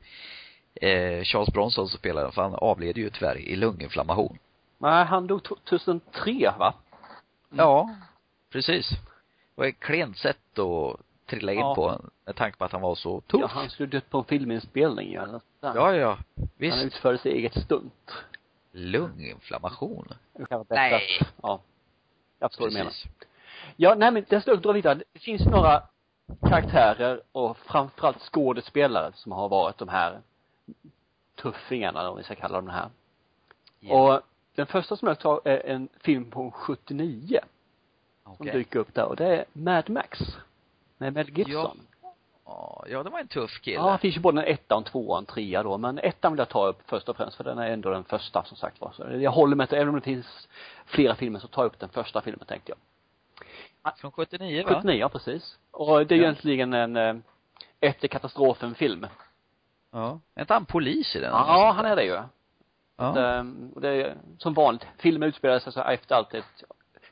eh, Charles Bronson som spelar för han avled ju tyvärr i lunginflammation. Nej, han dog 2003 va? Mm. Ja, precis. Det var ett klent sätt att trilla in ja. på med tanke på att han var så tuff. Ja, han skulle dött på en filminspelning ju. Ja, ja, ja. Visst. Han utförde sitt eget stunt. Lunginflammation? Nej. Ja. Jag förstår vad du menar. Ja, nej men jag ska dra vidare. Det finns några karaktärer och framförallt skådespelare som har varit de här tuffingarna, om vi ska kalla dem det här. Yeah. Och den första som jag tar är en film från 79. Okay. Som dyker upp där och det är Mad Max. Med Mel Gibson. Ja. Ja, det var en tuff kille. Ja, det finns ju både en ettan, tvåan, trea då. Men ettan vill jag ta upp först och främst för den är ändå den första som sagt var. Så jag håller med, även om det finns flera filmer så tar jag upp den första filmen tänkte jag. Från 79 va? 79, ja precis. Och det är ja. egentligen en eh, efter katastrofen-film. Ja. Är inte han polis i den? Ja, han är det ju. Ja. Att, ehm, och det är som vanligt, filmen utspelar sig så efter allt ett,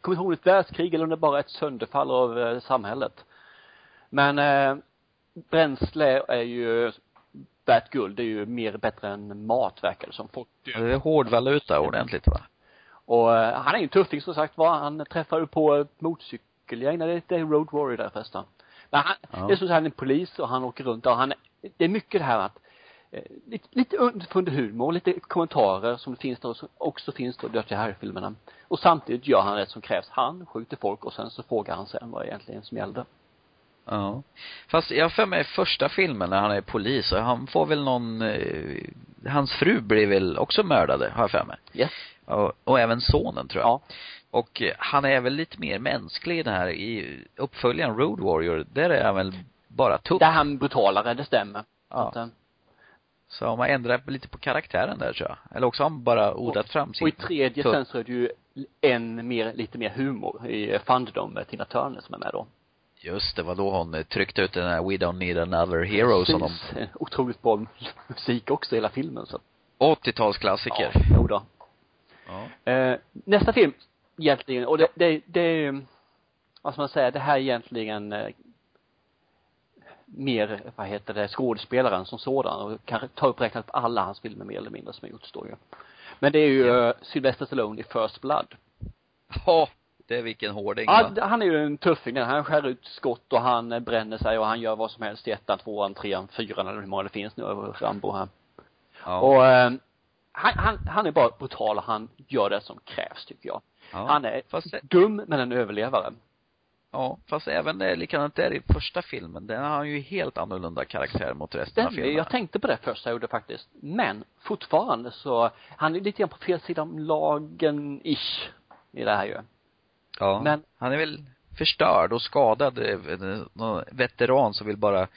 kommer inte ihåg ett världskrig eller om det bara är ett sönderfall av eh, samhället. Men eh, bränsle är ju värt guld, det är ju mer bättre än mat verkar det som. Folk det är hårdvaluta ordentligt va? Och uh, han är ju en tuffing som sagt var. Han träffar på ett motorcykelgäng, nej det är Road Warrior där förresten. Men han, ja. det är som sagt han är polis och han åker runt och han, det är mycket det här att eh, lite, lite underfundig humor, lite kommentarer som finns där och som också finns då i Dirty Harry-filmerna. Och samtidigt gör han det som krävs. Han skjuter folk och sen så frågar han sen vad egentligen som gällde. Ja. Fast jag för mig första filmen när han är polis, och han får väl någon, eh, hans fru blir väl också mördade, har jag för mig. Yes. Och, och även sonen tror jag. Ja. Och eh, han är väl lite mer mänsklig i den här, i uppföljaren Road Warrior, där är han väl bara tuff. Där är han brutalare, det stämmer. Ja. Att, eh, så om man ändrar lite på karaktären där tror jag. Eller också har han bara odlat fram sin Och i tredje tuff. sen så är det ju en mer, lite mer humor i Fandom med Tina Turner som är med då. Just det, var då hon tryckte ut den här We don't need another hero Precis. som de Otroligt bra musik också, hela filmen så 80-talsklassiker. Ja, jodå. Ja. Eh, nästa film, egentligen, och det, det, det vad ska man säga, det här är egentligen eh, mer, vad heter det, skådespelaren som sådan och kan ta upp räknat på alla hans filmer mer eller mindre som har gjorts då ju. Men det är ju ja. uh, Sylvester Stallone i First Blood. Ja, det är vilken hårding Ja, va? han är ju en tuffing han skär ut skott och han eh, bränner sig och han gör vad som helst i ettan, tvåan, trean, fyran eller hur många det finns nu över Rambo här. Ja. Och eh, han, han, han är bara brutal och han gör det som krävs tycker jag. Ja, han är fast dum men en överlevare. Ja, fast även det, likadant där i första filmen, den har ju helt annorlunda karaktär mot resten Stämmer, av filmen. jag tänkte på det första jag gjorde faktiskt. Men fortfarande så, han är lite grann på fel sida om lagen, ish, i det här ju. Ja. Men han är väl förstörd och skadad, någon veteran som vill bara,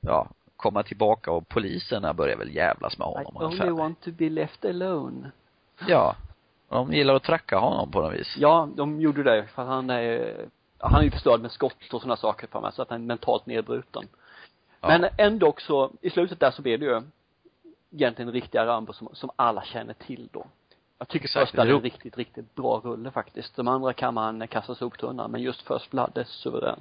ja, komma tillbaka och poliserna börjar väl jävlas med honom. I only want to be left alone. Ja. De gillar att tracka honom på något vis. Ja, de gjorde det, för han är, han är ju förstörd med skott och sådana saker på mig, så att han är mentalt nedbruten. Ja. Men ändå så, i slutet där så blir det ju egentligen riktiga Rambo som, som alla känner till då. Jag tycker Exakt. första är en riktigt, riktigt bra rulle faktiskt. De andra kan man kasta soptunnan, men just First Blood är suverän.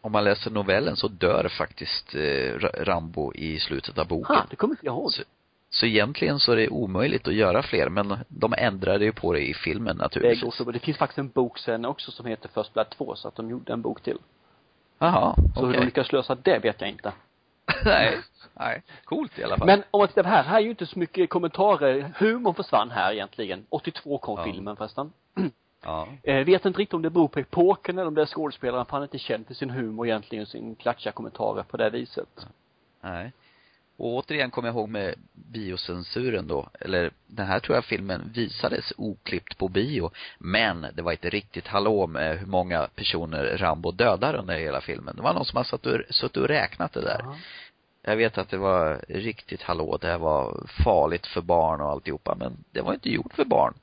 Om man läser novellen så dör faktiskt eh, Rambo i slutet av boken. Ha, det kommer inte jag ihåg. Så, så egentligen så är det omöjligt att göra fler, men de ändrade ju på det i filmen naturligtvis. Det går så, det finns faktiskt en bok sen också som heter First Blood 2, så att de gjorde en bok till. Jaha, Så okay. hur de lyckas lösa det vet jag inte. Nej, nej. Coolt i alla fall. Men om man tittar på här, här är ju inte så mycket kommentarer. Humorn försvann här egentligen. 82 kom ja. filmen förresten. Ja. Eh, vet inte riktigt om det beror på epoken eller om det är skådespelaren, för han är inte känd för sin humor egentligen, sin klatschiga kommentarer på det viset. Nej. Och återigen kommer jag ihåg med biocensuren då, eller den här tror jag filmen visades oklippt på bio, men det var inte riktigt hallå med hur många personer Rambo dödar under hela filmen. Det var någon som har satt och, suttit och räknat det där. Ja. Jag vet att det var riktigt hallå, det här var farligt för barn och alltihopa, men det var inte gjort för barn.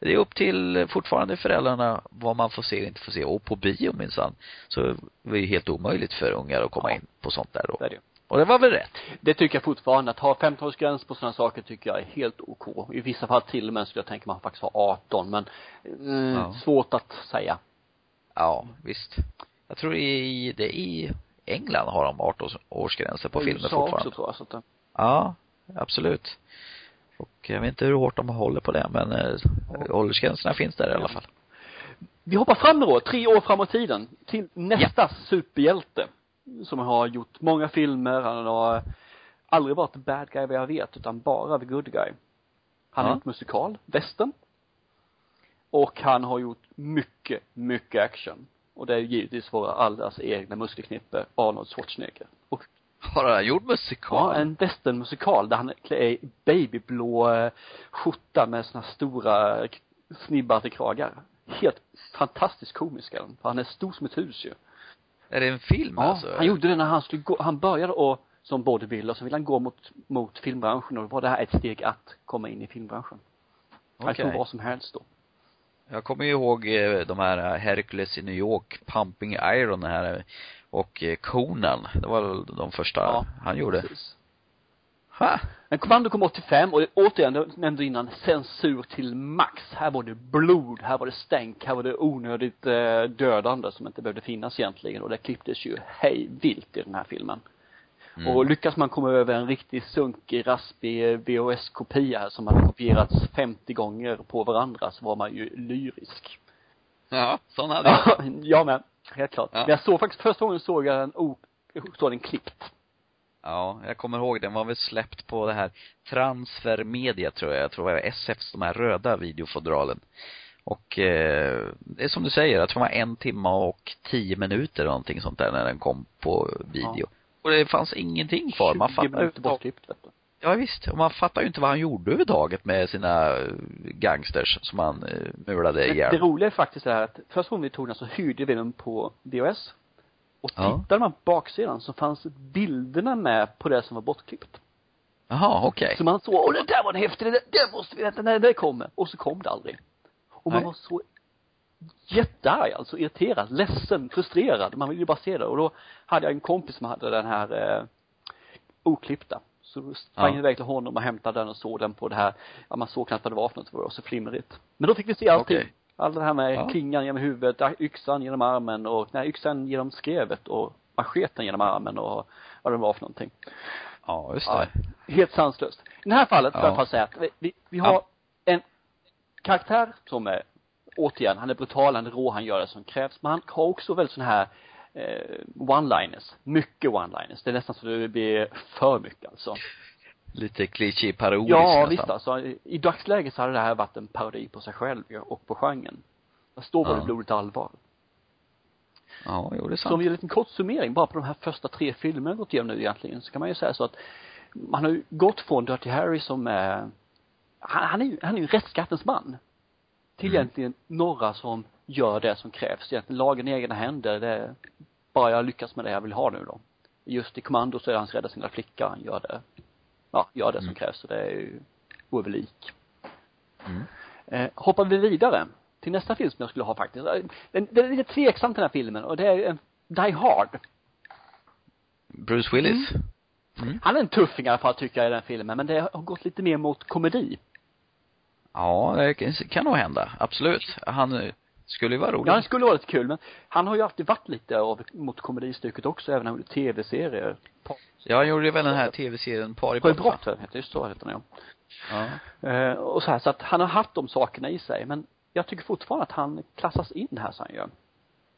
Det är upp till fortfarande föräldrarna vad man får se och inte får se. Och på bio minsann, så det ju helt omöjligt för ungar att komma ja. in på sånt där då. Det är det. Och det var väl rätt? Det tycker jag fortfarande. Att ha 15-årsgräns på sådana saker tycker jag är helt OK. I vissa fall till och med skulle jag tänka man faktiskt ha 18, men mm, ja. svårt att säga. Ja, visst. Jag tror i, det i England har de 18 årsgränser på filmer fortfarande. också tror jag, så att Ja, absolut. Och jag vet inte hur hårt de håller på det, men eh, ja. åldersgränserna finns där i alla fall. Vi hoppar fram då, tre år framåt i tiden, till nästa ja. superhjälte som har gjort många filmer, han har aldrig varit bad guy vad jag vet, utan bara the good guy. Han ja. har gjort musikal, västern. Och han har gjort mycket, mycket action. Och det är givetvis våra allas egna muskelknippe, Arnold Schwarzenegger. Och har han gjort musikal? Ja, en västernmusikal där han klär babyblå eh, skjorta med såna stora snibbade kragar. Helt fantastiskt komisk är För han är stor som ett hus ju. Är det en film ja, alltså? han gjorde det när han skulle gå, han började och som bodybuilder, så ville han gå mot, mot filmbranschen och då var det här ett steg att komma in i filmbranschen. Okay. Han tog vad som helst då. Jag kommer ju ihåg eh, de här eh, Hercules i New York, Pumping Iron här eh, och Conan. Det var väl de första ja, han gjorde. Precis. Ha. Men Kommando kom 85 och återigen, jag nämnde innan, censur till max. Här var det blod, här var det stänk, här var det onödigt eh, dödande som inte behövde finnas egentligen och det klipptes ju hej vilt i den här filmen. Mm. Och lyckas man komma över en riktigt sunkig, raspig VHS-kopia som hade kopierats 50 gånger på varandra så var man ju lyrisk. Ja, sån hade jag. jag med. Helt klart. Ja. Men jag såg faktiskt, första gången såg jag den, oh, såg den klippt. Ja, jag kommer ihåg den var väl släppt på det här transfermedia tror jag, jag tror det var SFs, de här röda videofodralen. Och eh, det är som du säger, jag tror det var en timme och tio minuter eller någonting sånt där när den kom på video. Ja. Och det fanns ingenting kvar. Man fattar ju du. Ja visst, och man fattar ju inte vad han gjorde överhuvudtaget med sina gangsters som han eh, mulade ihjäl. Det roliga är faktiskt är att första gången vi tog den så hyrde vi den på VHS och tittade ja. man på baksidan så fanns bilderna med på det som var bortklippt. Jaha, okej. Okay. Så man såg, åh det där var en häftig, det, det måste vi vänta när det kommer. Och så kom det aldrig. Och man Nej. var så jättearg, alltså irriterad, ledsen, frustrerad. Man ville ju bara se det. Och då hade jag en kompis som hade den här eh, oklippta. Så då sprang jag iväg till honom och hämtade den och såg den på det här, ja man såg knappt vad det var för något, det var så flimrigt. Men då fick vi se allting. Okay. Allt det här med ja. klingan genom huvudet, yxan genom armen och, nej, yxan genom skrevet och macheten genom armen och vad det var för någonting. Ja, just det. Ja, helt sanslöst. I det här fallet, ja. får jag bara säga att vi, vi, har en karaktär som är, återigen, han är brutal, han är rå, han gör det som krävs, men han har också väldigt sån här eh, one-liners. Mycket one-liners. Det är nästan så det blir för mycket alltså lite kliché parodiskt Ja, nästan. visst alltså. I dagsläget så hade det här varit en parodi på sig själv och på genren. Fast då var Ja. det blodigt allvar. Ja, jo det är Så om sant. vi gör en liten kort summering bara på de här första tre filmerna gått igenom nu egentligen, så kan man ju säga så att man har ju gått från Dirty Harry som är, han, han är ju, han är ju en rättskaffens man. Till Mm. egentligen några som gör det som krävs. Egentligen lagen i egna händer, det är bara jag lyckas med det jag vill ha nu då. Just i kommando så är han rädda sina flickor, han gör det, ja, gör det som Mm. krävs, så det är ju oöverlik. Mm. Eh, hoppar vi vidare till nästa film som jag skulle ha faktiskt. Eh, Den, den är lite tveksam den här filmen och det är en Die Hard. Bruce Willis. Mm. Han är en tuffing i alla fall tycker jag i den filmen, men det har gått lite mer mot komedi. Ja, det kan- kan nog hända. Absolut. Han eh, skulle ju vara rolig. Ja, det skulle vara lite kul, men han har ju alltid varit lite av mot komedistycket också, även när han gjorde tv-serier. Ja, han gjorde väl den här tv-serien Par i På brott, va? brott, heter just så heter den ja. Ja. Eh, och så här, så att han har haft de sakerna i sig, men jag tycker fortfarande att han klassas in här så han gör.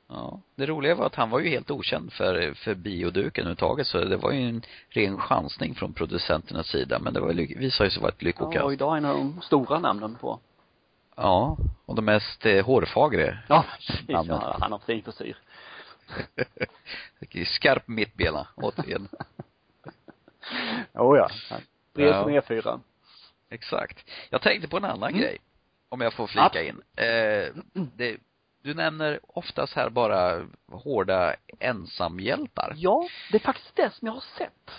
Ja. Det roliga var att han var ju helt okänd för, för bioduken överhuvudtaget, så det var ju en ren chansning från producenternas sida, men det var, visade sig vara ett Ja, lyckokast. och idag är en av de stora namnen på. Ja. Och de mest eh, hårfagre. Ja, precis. Ja, han har fin frisyr. Skarp mittbena, återigen. Oh ja. Bred Ja. som E4. Exakt. Jag tänkte på en annan Mm. grej. Om jag får flika Absolut. in. Eh, det, du nämner oftast här bara hårda ensamhjältar. Ja, det är faktiskt det som jag har sett.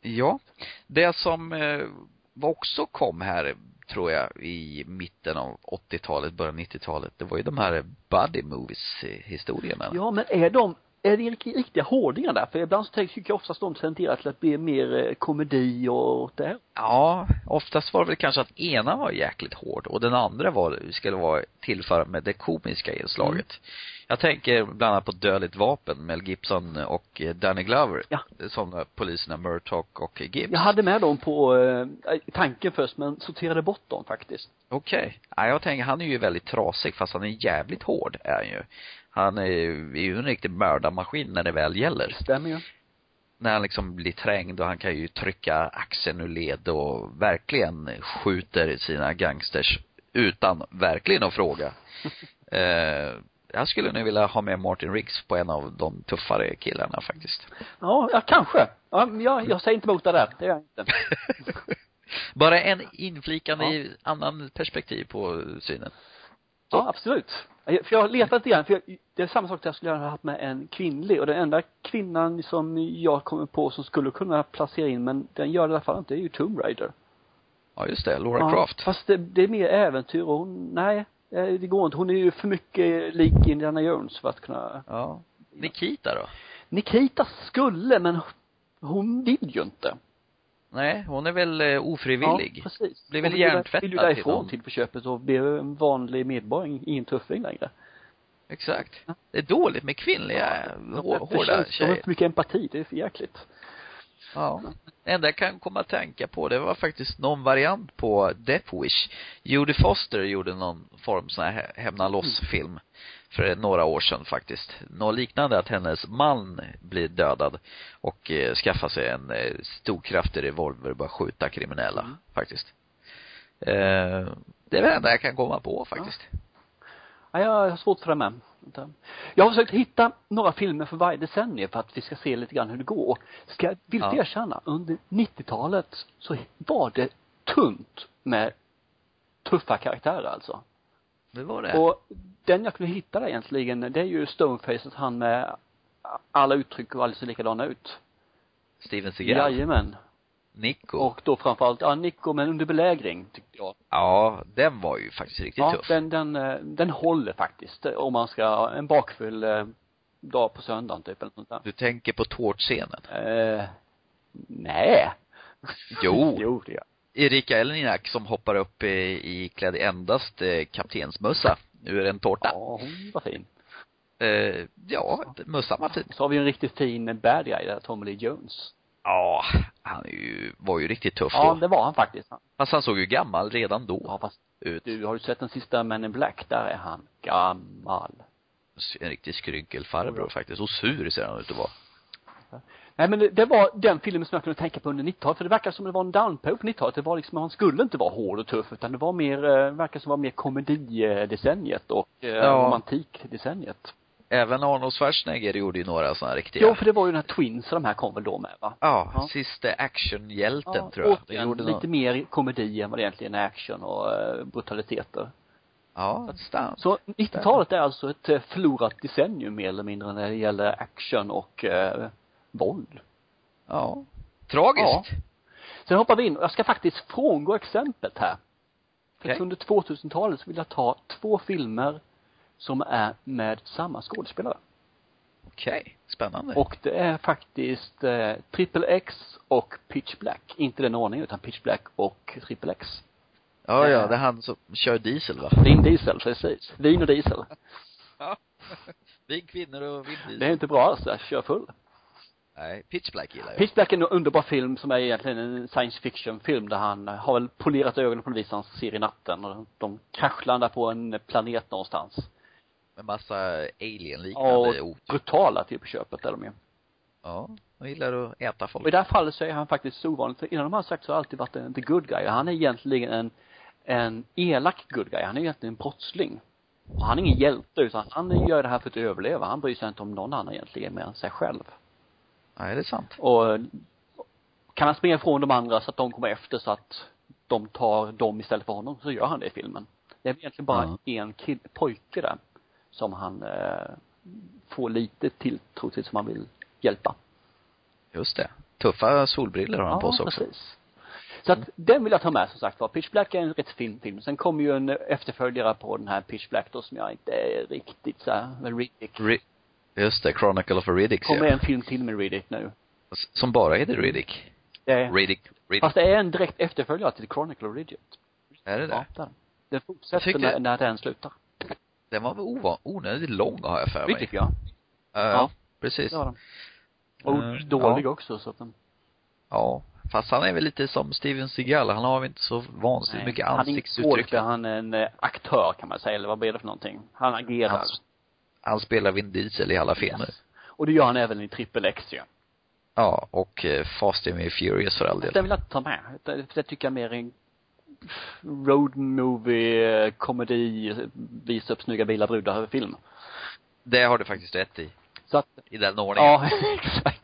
Ja. Det som eh, också kom här, tror jag, i mitten av 80-talet, början av 90-talet, det var ju de här buddy movies historierna. Ja, men är de, är det rikt- riktiga hårdingar där? För ibland så tycker jag oftast de tenderar till att bli mer eh, komedi och det här. Ja, oftast var det väl kanske att ena var jäkligt hård och den andra var, skulle vara tillföra med det komiska inslaget. Mm. Jag tänker bland annat på Dödligt vapen, Mel Gibson och eh, Danny Glover. Ja. Som poliserna Murtaugh och Gibbs. Jag hade med dem på eh, tanken först, men sorterade bort dem faktiskt. Okej. Ja, jag tänker, han är ju väldigt trasig fast han är jävligt hård, är han ju. Han är ju är ju en riktig mördarmaskin när det väl gäller. Stämmer ju. När han liksom blir trängd och han kan ju trycka axeln ur led och verkligen skjuter sina gangsters utan verkligen att fråga. eh, jag skulle nu vilja ha med Martin Riggs på en av de tuffare killarna faktiskt. Ja, ja kanske. Ja, jag, jag säger inte emot det där. Det gör jag inte. Bara en inflikande Ja. i annan perspektiv på synen. Ja, absolut. Jag- För jag har letat lite grann, för jag, det är samma sak där jag skulle ha haft med en kvinnlig och den enda kvinnan som jag kommer på som skulle kunna placera in, men den gör det i alla fall inte, är ju Tomb Raider. Ja, just det. Laura ja, Croft. Fast det, det är mer äventyr och hon, nej, eh, det går inte. Hon är ju för mycket lik Indiana Jones för att kunna Ja. Nikita då? Nikita skulle, men hon vill ju inte. Nej, hon är väl eh, ofrivillig. Ja, precis. Blir väl hjärntvättad vill ju till därifrån till på köpet och blir en vanlig medborgare, ingen tuffing längre. Exakt. Det är dåligt med kvinnliga, hår, hårda De har tjejer. för mycket empati, det är för jäkligt. Ja. Det enda jag kan komma att tänka på, det var faktiskt någon variant på Death Wish. Jodie Foster gjorde någon form sån här hämna loss-film för några år sedan faktiskt. Något liknande att hennes man blir dödad och eh, skaffar sig en eh, stor kraftig revolver och börjar skjuta kriminella Mm. faktiskt. Eh, det är väl det enda jag kan komma på faktiskt. Ja, jag har svårt för det med. Jag har försökt hitta några filmer för varje decennium för att vi ska se lite grann hur det går. Och ska jag villigt Ja. erkänna, under 90-talet så var det tunt med tuffa karaktärer alltså. Det var det. Och den jag kunde hitta där egentligen, det är ju Stoneface, han med alla uttryck och alldeles likadana ut. Steven Seagal. Jajamän. Nico. Och då framförallt, ja, Nico men under belägring tyckte jag. Ja, den var ju faktiskt riktigt Ja, tuff. den, den, eh, den håller faktiskt. Om man ska, en bakfull eh, dag på söndagen typ eller sånt Du tänker på tårtscenen? där. Eh, nej. Jo. jo, det gör Erika Elniak som hoppar upp i, klädd endast eh, kaptensmössa ur en tårta. Ja, hon var fin. Eh, ja, mössan var fin. Så har vi en riktigt fin bad guy där, Tommy Lee Jones. Ja, han är ju, var ju riktigt tuff Ja, då. det var han faktiskt. Fast han såg ju gammal redan då Ja, fast ut. du, har du sett den sista Men in Black? Där är han gammal. En riktig skrynkelfarbror faktiskt. Och sur ser han ut att vara. Nej men det, det var den filmen som jag kunde tänka på under 90-talet, för det verkar som det var en downperiod på 90-talet. Det var liksom, man skulle inte vara hård och tuff, utan det var mer, eh, verkar som var mer komedidecenniet och eh, Ja. romantikdecenniet. Även Arnold Schwarzenegger gjorde ju några sådana riktiga Jo, för det var ju den här Twins de här kom väl då med va? Ja, Ja. sista actionhjälten tror jag. och Det gjorde lite någon, mer komedi än vad det egentligen är action och uh, brutaliteter. ja, stan. Så 90-talet är alltså ett eh, förlorat decennium mer eller mindre när det gäller action och uh, våld. Ja. Tragiskt. Sen hoppar vi in jag ska faktiskt frångå exemplet här. För Okej. under 2000-talet så vill jag ta två filmer som är med samma skådespelare. Okej, spännande. Och det är faktiskt eh, Triple X och Pitch Black. Inte den ordningen utan Pitch Black och Triple X. ja, ja, det är han som kör diesel va? Vin Diesel, precis. Vin och diesel. Ja. Vi kvinnor och vind Det är inte bra jag kör full. Nej, Pitch Black gillar jag. Pitch Black är en underbar film som är egentligen en science fiction film där han har väl polerat ögonen på något vis han ser i natten och de kraschlandar på en planet någonstans. Med massa Ja, alien-liknande ord. brutala till på köpet är de ju. Ja. De gillar att äta Och i folk. det här fallet så är han faktiskt så ovanligt, för innan de har sagt så har alltid varit en the good guy. Han är egentligen en, en elak good guy. Han är egentligen en brottsling. Och han är ingen hjälte utan han gör det här för att överleva. Han bryr sig inte om någon annan egentligen mer än sig själv. Nej, det är sant. Och kan han springa ifrån de andra så att de kommer efter så att de tar dem istället för honom så gör han det i filmen. Det är egentligen bara en kill, pojke där som han eh, får lite tilltro till som han vill hjälpa. Just det. Tuffa solbriller har han på sig också. precis. Så att den vill jag ta med som sagt var. Pitch Black är en rätt fin film. Sen kommer ju en efterföljare på den här Pitch Black då som jag inte är riktigt så här, med Riddick. Ri- Just det, Chronicle of a Riddick kommer jag. en film till med Riddick nu. Som bara heter Riddick. Det är, Riddick, Riddick. fast det är en direkt efterföljare till Chronicle of Riddick. Är det det? Ja, den. Fortsätter tyckte- när, när den slutar. Den var väl ova- onödigt lång har jag för mig. Riddick ja. Ja, Ja. precis. Det var den. Och Mm, dålig också så att den Ja. Fast han är väl lite som Steven Seagal. Han har väl inte så vansinnigt mycket han är inte ansiktsuttryck. han är en eh, aktör kan man säga, eller vad blir det för någonting? Han agerar. Han, han spelar Vin Diesel i alla filmer. Yes. Och det gör han även i Triple X ju. Ja, och eh, Fast and Furious för all del. Den vill jag inte ta med. Det, det tycker jag mer är en road movie, eh, komedi, visa upp snygga bilar, brudar, film. Det har du faktiskt rätt i. Så att, I den ordningen. ja, exakt.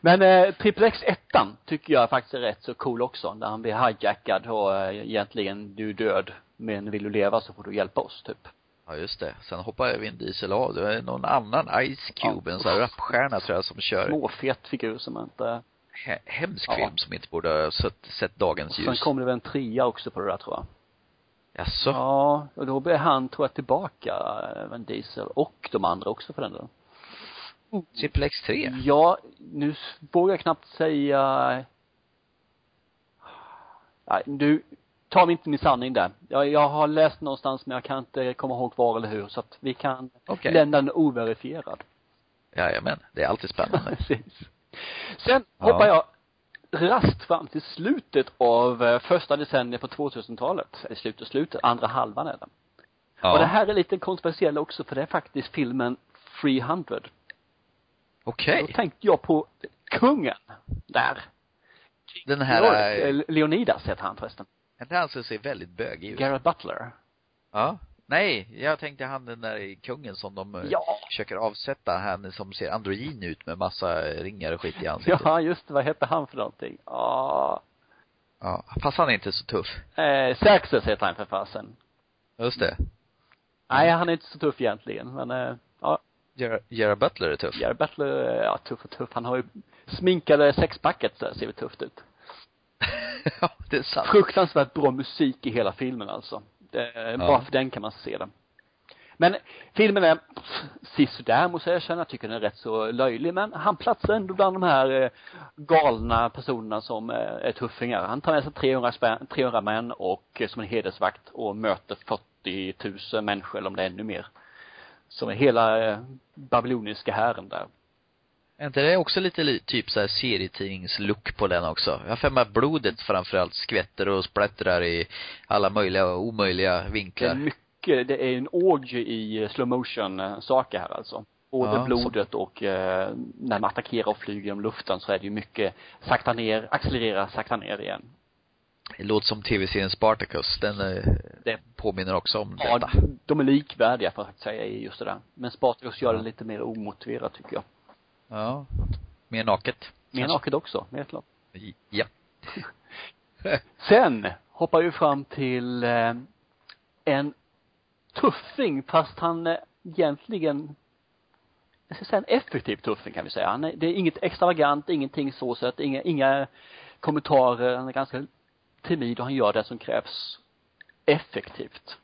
Men eh, Triple X ettan tycker jag faktiskt är rätt så cool också. Där han blir hijackad och eh, egentligen, du är död. Men vill du leva så får du hjälpa oss, typ. Ja, just det. Sen hoppar Vin Diesel av. Det är någon annan Ice Cube, Ja. en sån här rapstjärna tror jag som kör Småfet figur som inte he- hemsk Ja. film som inte borde ha sett, sett Och dagens sen ljus. kom det väl en trea också på det där tror jag. Jaså? Ja, och då blev han, tror jag, tillbaka, eh, Van Diesel och de andra också för den delen. Triple X 3? Ja, nu vågar jag knappt säga Nej, du, ta mig inte min sanning där. Jag, jag har läst någonstans men jag kan inte komma ihåg var eller hur så att vi kan Okej. lämna den overifierad. Jajamän. Det är alltid spännande. Precis. Sen Ja. hoppar jag raskt fram till slutet av eh, första decenniet på 2000-talet. Eller slutet, slutet, andra halvan är det. Ja. Och det här är lite kontroversiellt också för det är faktiskt filmen 300. Okej. Då tänkte jag på kungen där. Den här, eh, Leonidas heter han förresten. Inte han som ser väldigt bögig ut? Garrett Butler. Ja. Nej, jag tänkte han den där kungen som de eh, Ja. försöker avsätta, han som ser androgyn ut med massa ringar och skit i ansiktet. Ja, just det. Vad hette han för någonting? Ja. ja. Fast han är inte så tuff. Eh, Xerxes heter han för fasen. Just det. Nej, han är inte så tuff egentligen, men eh, ja, Gerard Gerard Butler är tuff. Garrett Butler, eh, ja, tuff och tuff. Han har ju sminkade sexpacket så ser väl tufft ut. ja, det är sant. Fruktansvärt bra musik i hela filmen alltså. Det, är Bara för den kan man se den. Men filmen är sisådär måste jag erkänna. Jag tycker den är rätt så löjlig. Men han platsar ändå bland de här eh, galna personerna som eh, är tuffingar. Han tar med sig 300, spän, 300 män och eh, som en hedersvakt och möter 40 000 människor eller om det är ännu mer. Som är hela babyloniska hären där. Är inte det också lite li- typ så här serietidningslook på den också? Jag har för mig att blodet framförallt skvätter och splattrar i alla möjliga och omöjliga Det är vinklar. mycket, det är en orgie i slow motion eh, saker här alltså. Både Ja, blodet och eh, när man attackerar och flyger genom luften så är det ju mycket sakta ner, accelerera, sakta ner igen. Det låter som tv-serien Spartacus. Den eh, Det- påminner också om Ja, detta. de är likvärdiga för att säga i just det där. Men Spartacus gör det lite mer omotiverat tycker jag. Ja. Mer naket. Mer naket också, helt klart. Ja. Sen hoppar vi fram till eh, en tuffing fast han eh, egentligen jag ska säga en effektiv tuffing kan vi säga. Han är, det är inget extravagant, ingenting så så att inga, inga kommentarer, han är ganska timid och han gör det som krävs effektivt.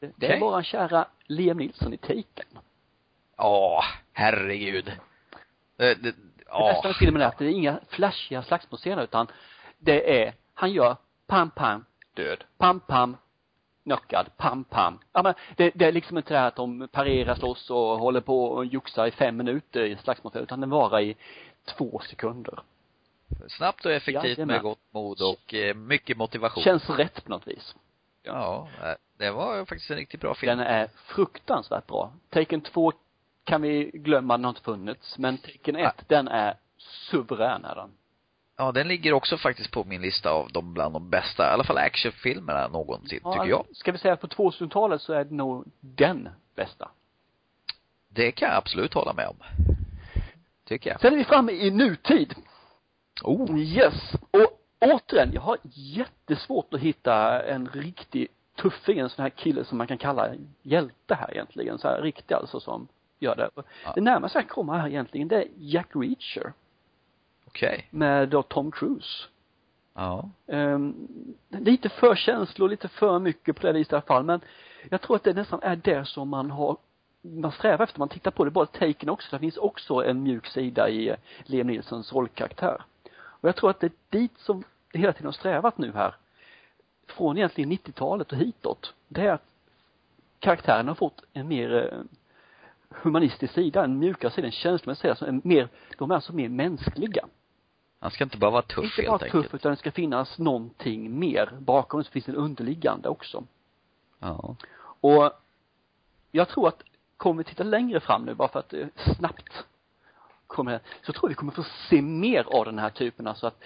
Det, det är Okej. våran kära Liam Nilsson i Taken. Ja, herregud. Det, det, Det ja. bästa med filmen är att det är inga flashiga slagsmålscener utan det är, han gör pam pam, död, pam pam, knockad, pam pam. Ja men det, det är liksom inte det här att de parerar, slåss och håller på och joxar i fem minuter i slagsmål utan den varar i två sekunder. Snabbt och effektivt Jajamän. med gott mod och eh, mycket motivation. Känns rätt på något vis. Ja, eh, det var faktiskt en riktigt bra film. Den är fruktansvärt bra. Taken 2 kan vi glömma, den har inte funnits. Men Taken 1, Ja. den är suverän är den. Ja, den ligger också faktiskt på min lista av de bland de bästa, i alla fall actionfilmerna någonsin, tycker jag. Ska vi säga att på 2000-talet så är det nog den bästa. Det kan jag absolut hålla med om. Tycker jag. Sen är vi framme i nutid. Oh. Yes. Och återigen, jag har jättesvårt att hitta en riktig tuffing, en sån här kille som man kan kalla hjälte här egentligen. Så här riktig alltså som gör det. Ja. Det närmaste jag kommer här egentligen, det är Jack Reacher. Okej. Med då Tom Cruise. Ja. Um, lite för känslor, lite för mycket på det viset i alla fall. Men jag tror att det nästan är det som man har man strävar efter, man tittar på det, bara Taken också, det finns också en mjuk sida i eh, Liam Nilssons rollkaraktär. Och jag tror att det är dit som det hela tiden har strävat nu här, från egentligen 90-talet och hitåt, det är att karaktären har fått en mer eh, humanistisk sida, en mjukare sida, en känslomässig sida, som är mer, de är alltså mer mänskliga. Han ska inte bara vara tuff Inte helt bara enkelt. tuff utan det ska finnas någonting mer bakom, så finns det en underliggande också. Ja. Och jag tror att, kommer vi titta längre fram nu, bara för att eh, snabbt kommer, så tror jag vi kommer få se mer av den här typen, alltså att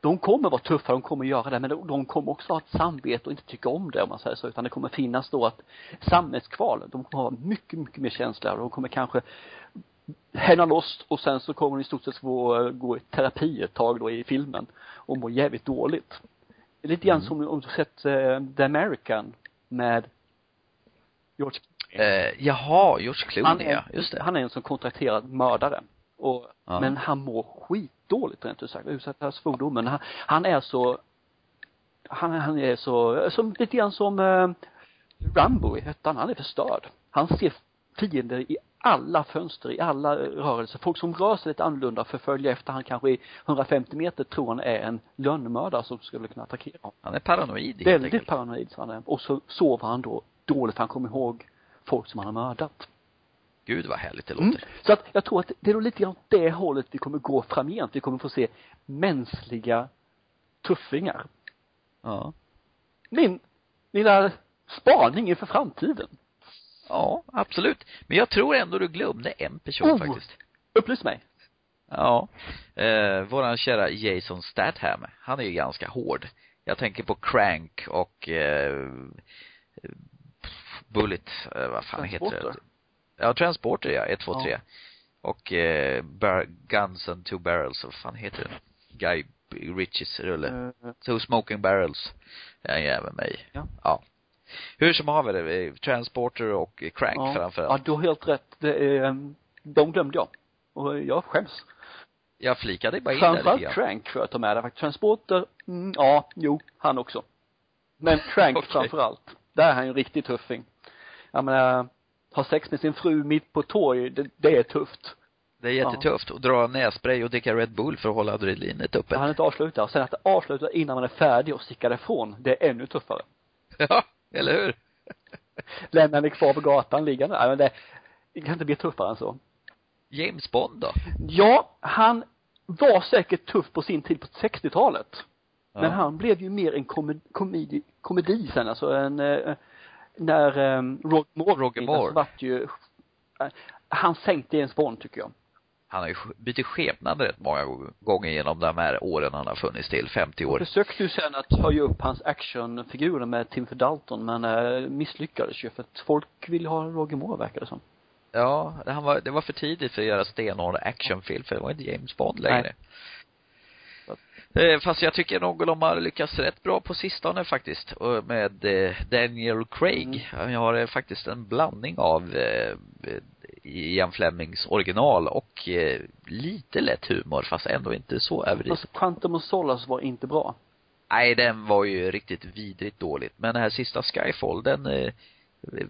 de kommer vara tuffa, de kommer göra det, men de, kommer också ha ett samvete och inte tycka om det om man säger så, utan det kommer finnas då att sammetskval, de kommer ha mycket, mycket mer känsla och de kommer kanske hända loss och sen så kommer de i stort sett få eh, gå i terapi ett tag då i filmen och må jävligt dåligt. Lite grann som om du sett uh, The American med George Eh, jaha, George han Clooney är, ja, just det. han är en som kontrakterad mördare. Och, Ja. men han mår skitdåligt rent ut sagt, ursäkta svordomen. Han, han är så, han, han är så, som, lite grann som eh, Rambo i ettan, han är förstörd. Han ser fiender i alla fönster, i alla rörelser. Folk som rör sig lite annorlunda förföljer efter han kanske i 150 meter tror han är en lönnmördare som skulle kunna attackera honom. Han är paranoid Väldigt paranoid så han är. Och så sover han då dåligt han kommer ihåg folk som han har mördat. Gud vad härligt det Mm. låter. Så att jag tror att det är nog lite grann det hållet vi kommer gå framgent. Vi kommer få se mänskliga tuffingar. Ja. Min lilla spaning inför framtiden. Ja, absolut. Men jag tror ändå du glömde en person Oh. faktiskt. Upplys mig. Ja. Eh, våran kära Jason Statham, han är ju ganska hård. Jag tänker på Crank och eh, Bullet, eh, vad fan heter det? Ja, Transporter ja, 1, 2, Ja. 3. Och eh, Bar- Guns and Two Barrels, vad fan heter den? Guy Ritchies rulle. Eh, Two Smoking Barrels. är en jävel mig. Ja. ja. Hur som haver det, eh, Transporter och Crank ja. framförallt. Ja, du har helt rätt. Det är, de glömde jag. Och jag skäms. Jag flikade bara in där Framförallt grann. Crank får jag ta med där faktiskt. Transporter, mm, ja, jo, han också. Men Crank Okej. framförallt. Där är han ju en riktig tuffing. Jag menar, ha sex med sin fru mitt på torg, det, det är tufft. Det är jättetufft att dra nässpray och dricka Red Bull för att hålla adrenalinet uppe. Hann inte avsluta. Och sen att det avslutar innan man är färdig och stickar ifrån, det är ännu tuffare. Ja, eller hur? Lämnar ni kvar på gatan liggande. Nej, men det, det kan inte bli tuffare än så. James Bond då? Ja, han var säkert tuff på sin tid på 60-talet. Ja. Men han blev ju mer en komedi, komedi, komedi sen, alltså en, eh, när um, Roger Moore Roger Moore. vart ju, eh, han sänkte James Bond tycker jag. Han har ju bytt skepnad rätt många gånger genom de här åren han har funnits till, 50 år. Jag försökte ju sen att höja upp hans actionfigurer med Timothy Dalton men äh, misslyckades ju för att folk ville ha Roger Moore verkar det som. Ja, han var, det var för tidigt för att göra stenhård actionfilm för det var inte James Bond längre. Nej. Eh, fast jag tycker nog de har lyckats rätt bra på sistone faktiskt. Med eh, Daniel Craig. Mm. Jag har eh, faktiskt en blandning av Ian Flemings original och lite lätt humor fast ändå inte så överdrivet. Fast Quantum of Solace var inte bra. Nej, den var ju riktigt vidrigt dåligt. Men den här sista Skyfall, den eh,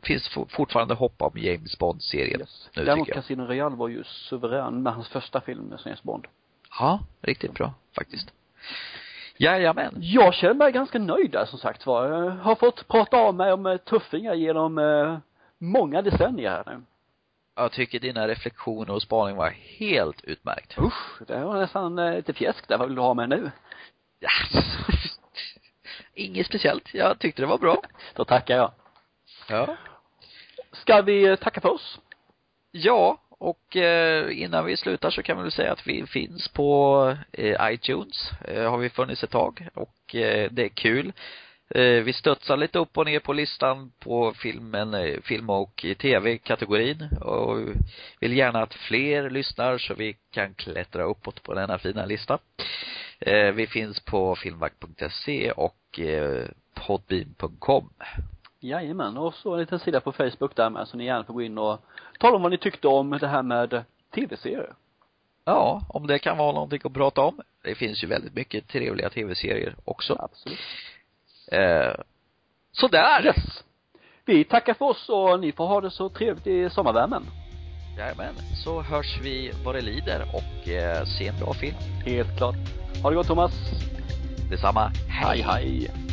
finns fortfarande hopp om James Bond-serien. Yes. Nu, Däremot Casino Royale var ju suverän med hans första film med James Bond. Ja, riktigt bra faktiskt. Jajamän. Jag känner mig ganska nöjd där som sagt var. Jag har fått prata av mig om eh, tuffingar genom eh, många decennier här nu. Jag tycker dina reflektioner och spaning var helt utmärkt. Usch, det var nästan eh, lite fjäsk där. Vad vill du ha med nu? Ja. Inget speciellt. Jag tyckte det var bra. Då tackar jag. Ja. Ska vi tacka för oss? Ja, och eh, innan vi slutar så kan vi väl säga att vi finns på eh, iTunes, eh, har vi funnits ett tag och det är kul. Vi studsar lite upp och ner på listan på filmen, film och tv-kategorin och vill gärna att fler lyssnar så vi kan klättra uppåt på denna fina lista. Vi finns på filmvakt.se och podbean.com. Jajamän, och så en liten sida på Facebook där med så ni gärna får gå in och tala om vad ni tyckte om det här med tv-serier. Ja, om det kan vara någonting att prata om. Det finns ju väldigt mycket trevliga tv-serier också. Absolut. Eh, sådär. Yes. Vi tackar för oss och ni får ha det så trevligt i sommarvärmen. Jajamän, så hörs vi vad det lider och eh, se en bra film. Helt klart. Ha det gott Thomas. Detsamma. Hej, hej. hej.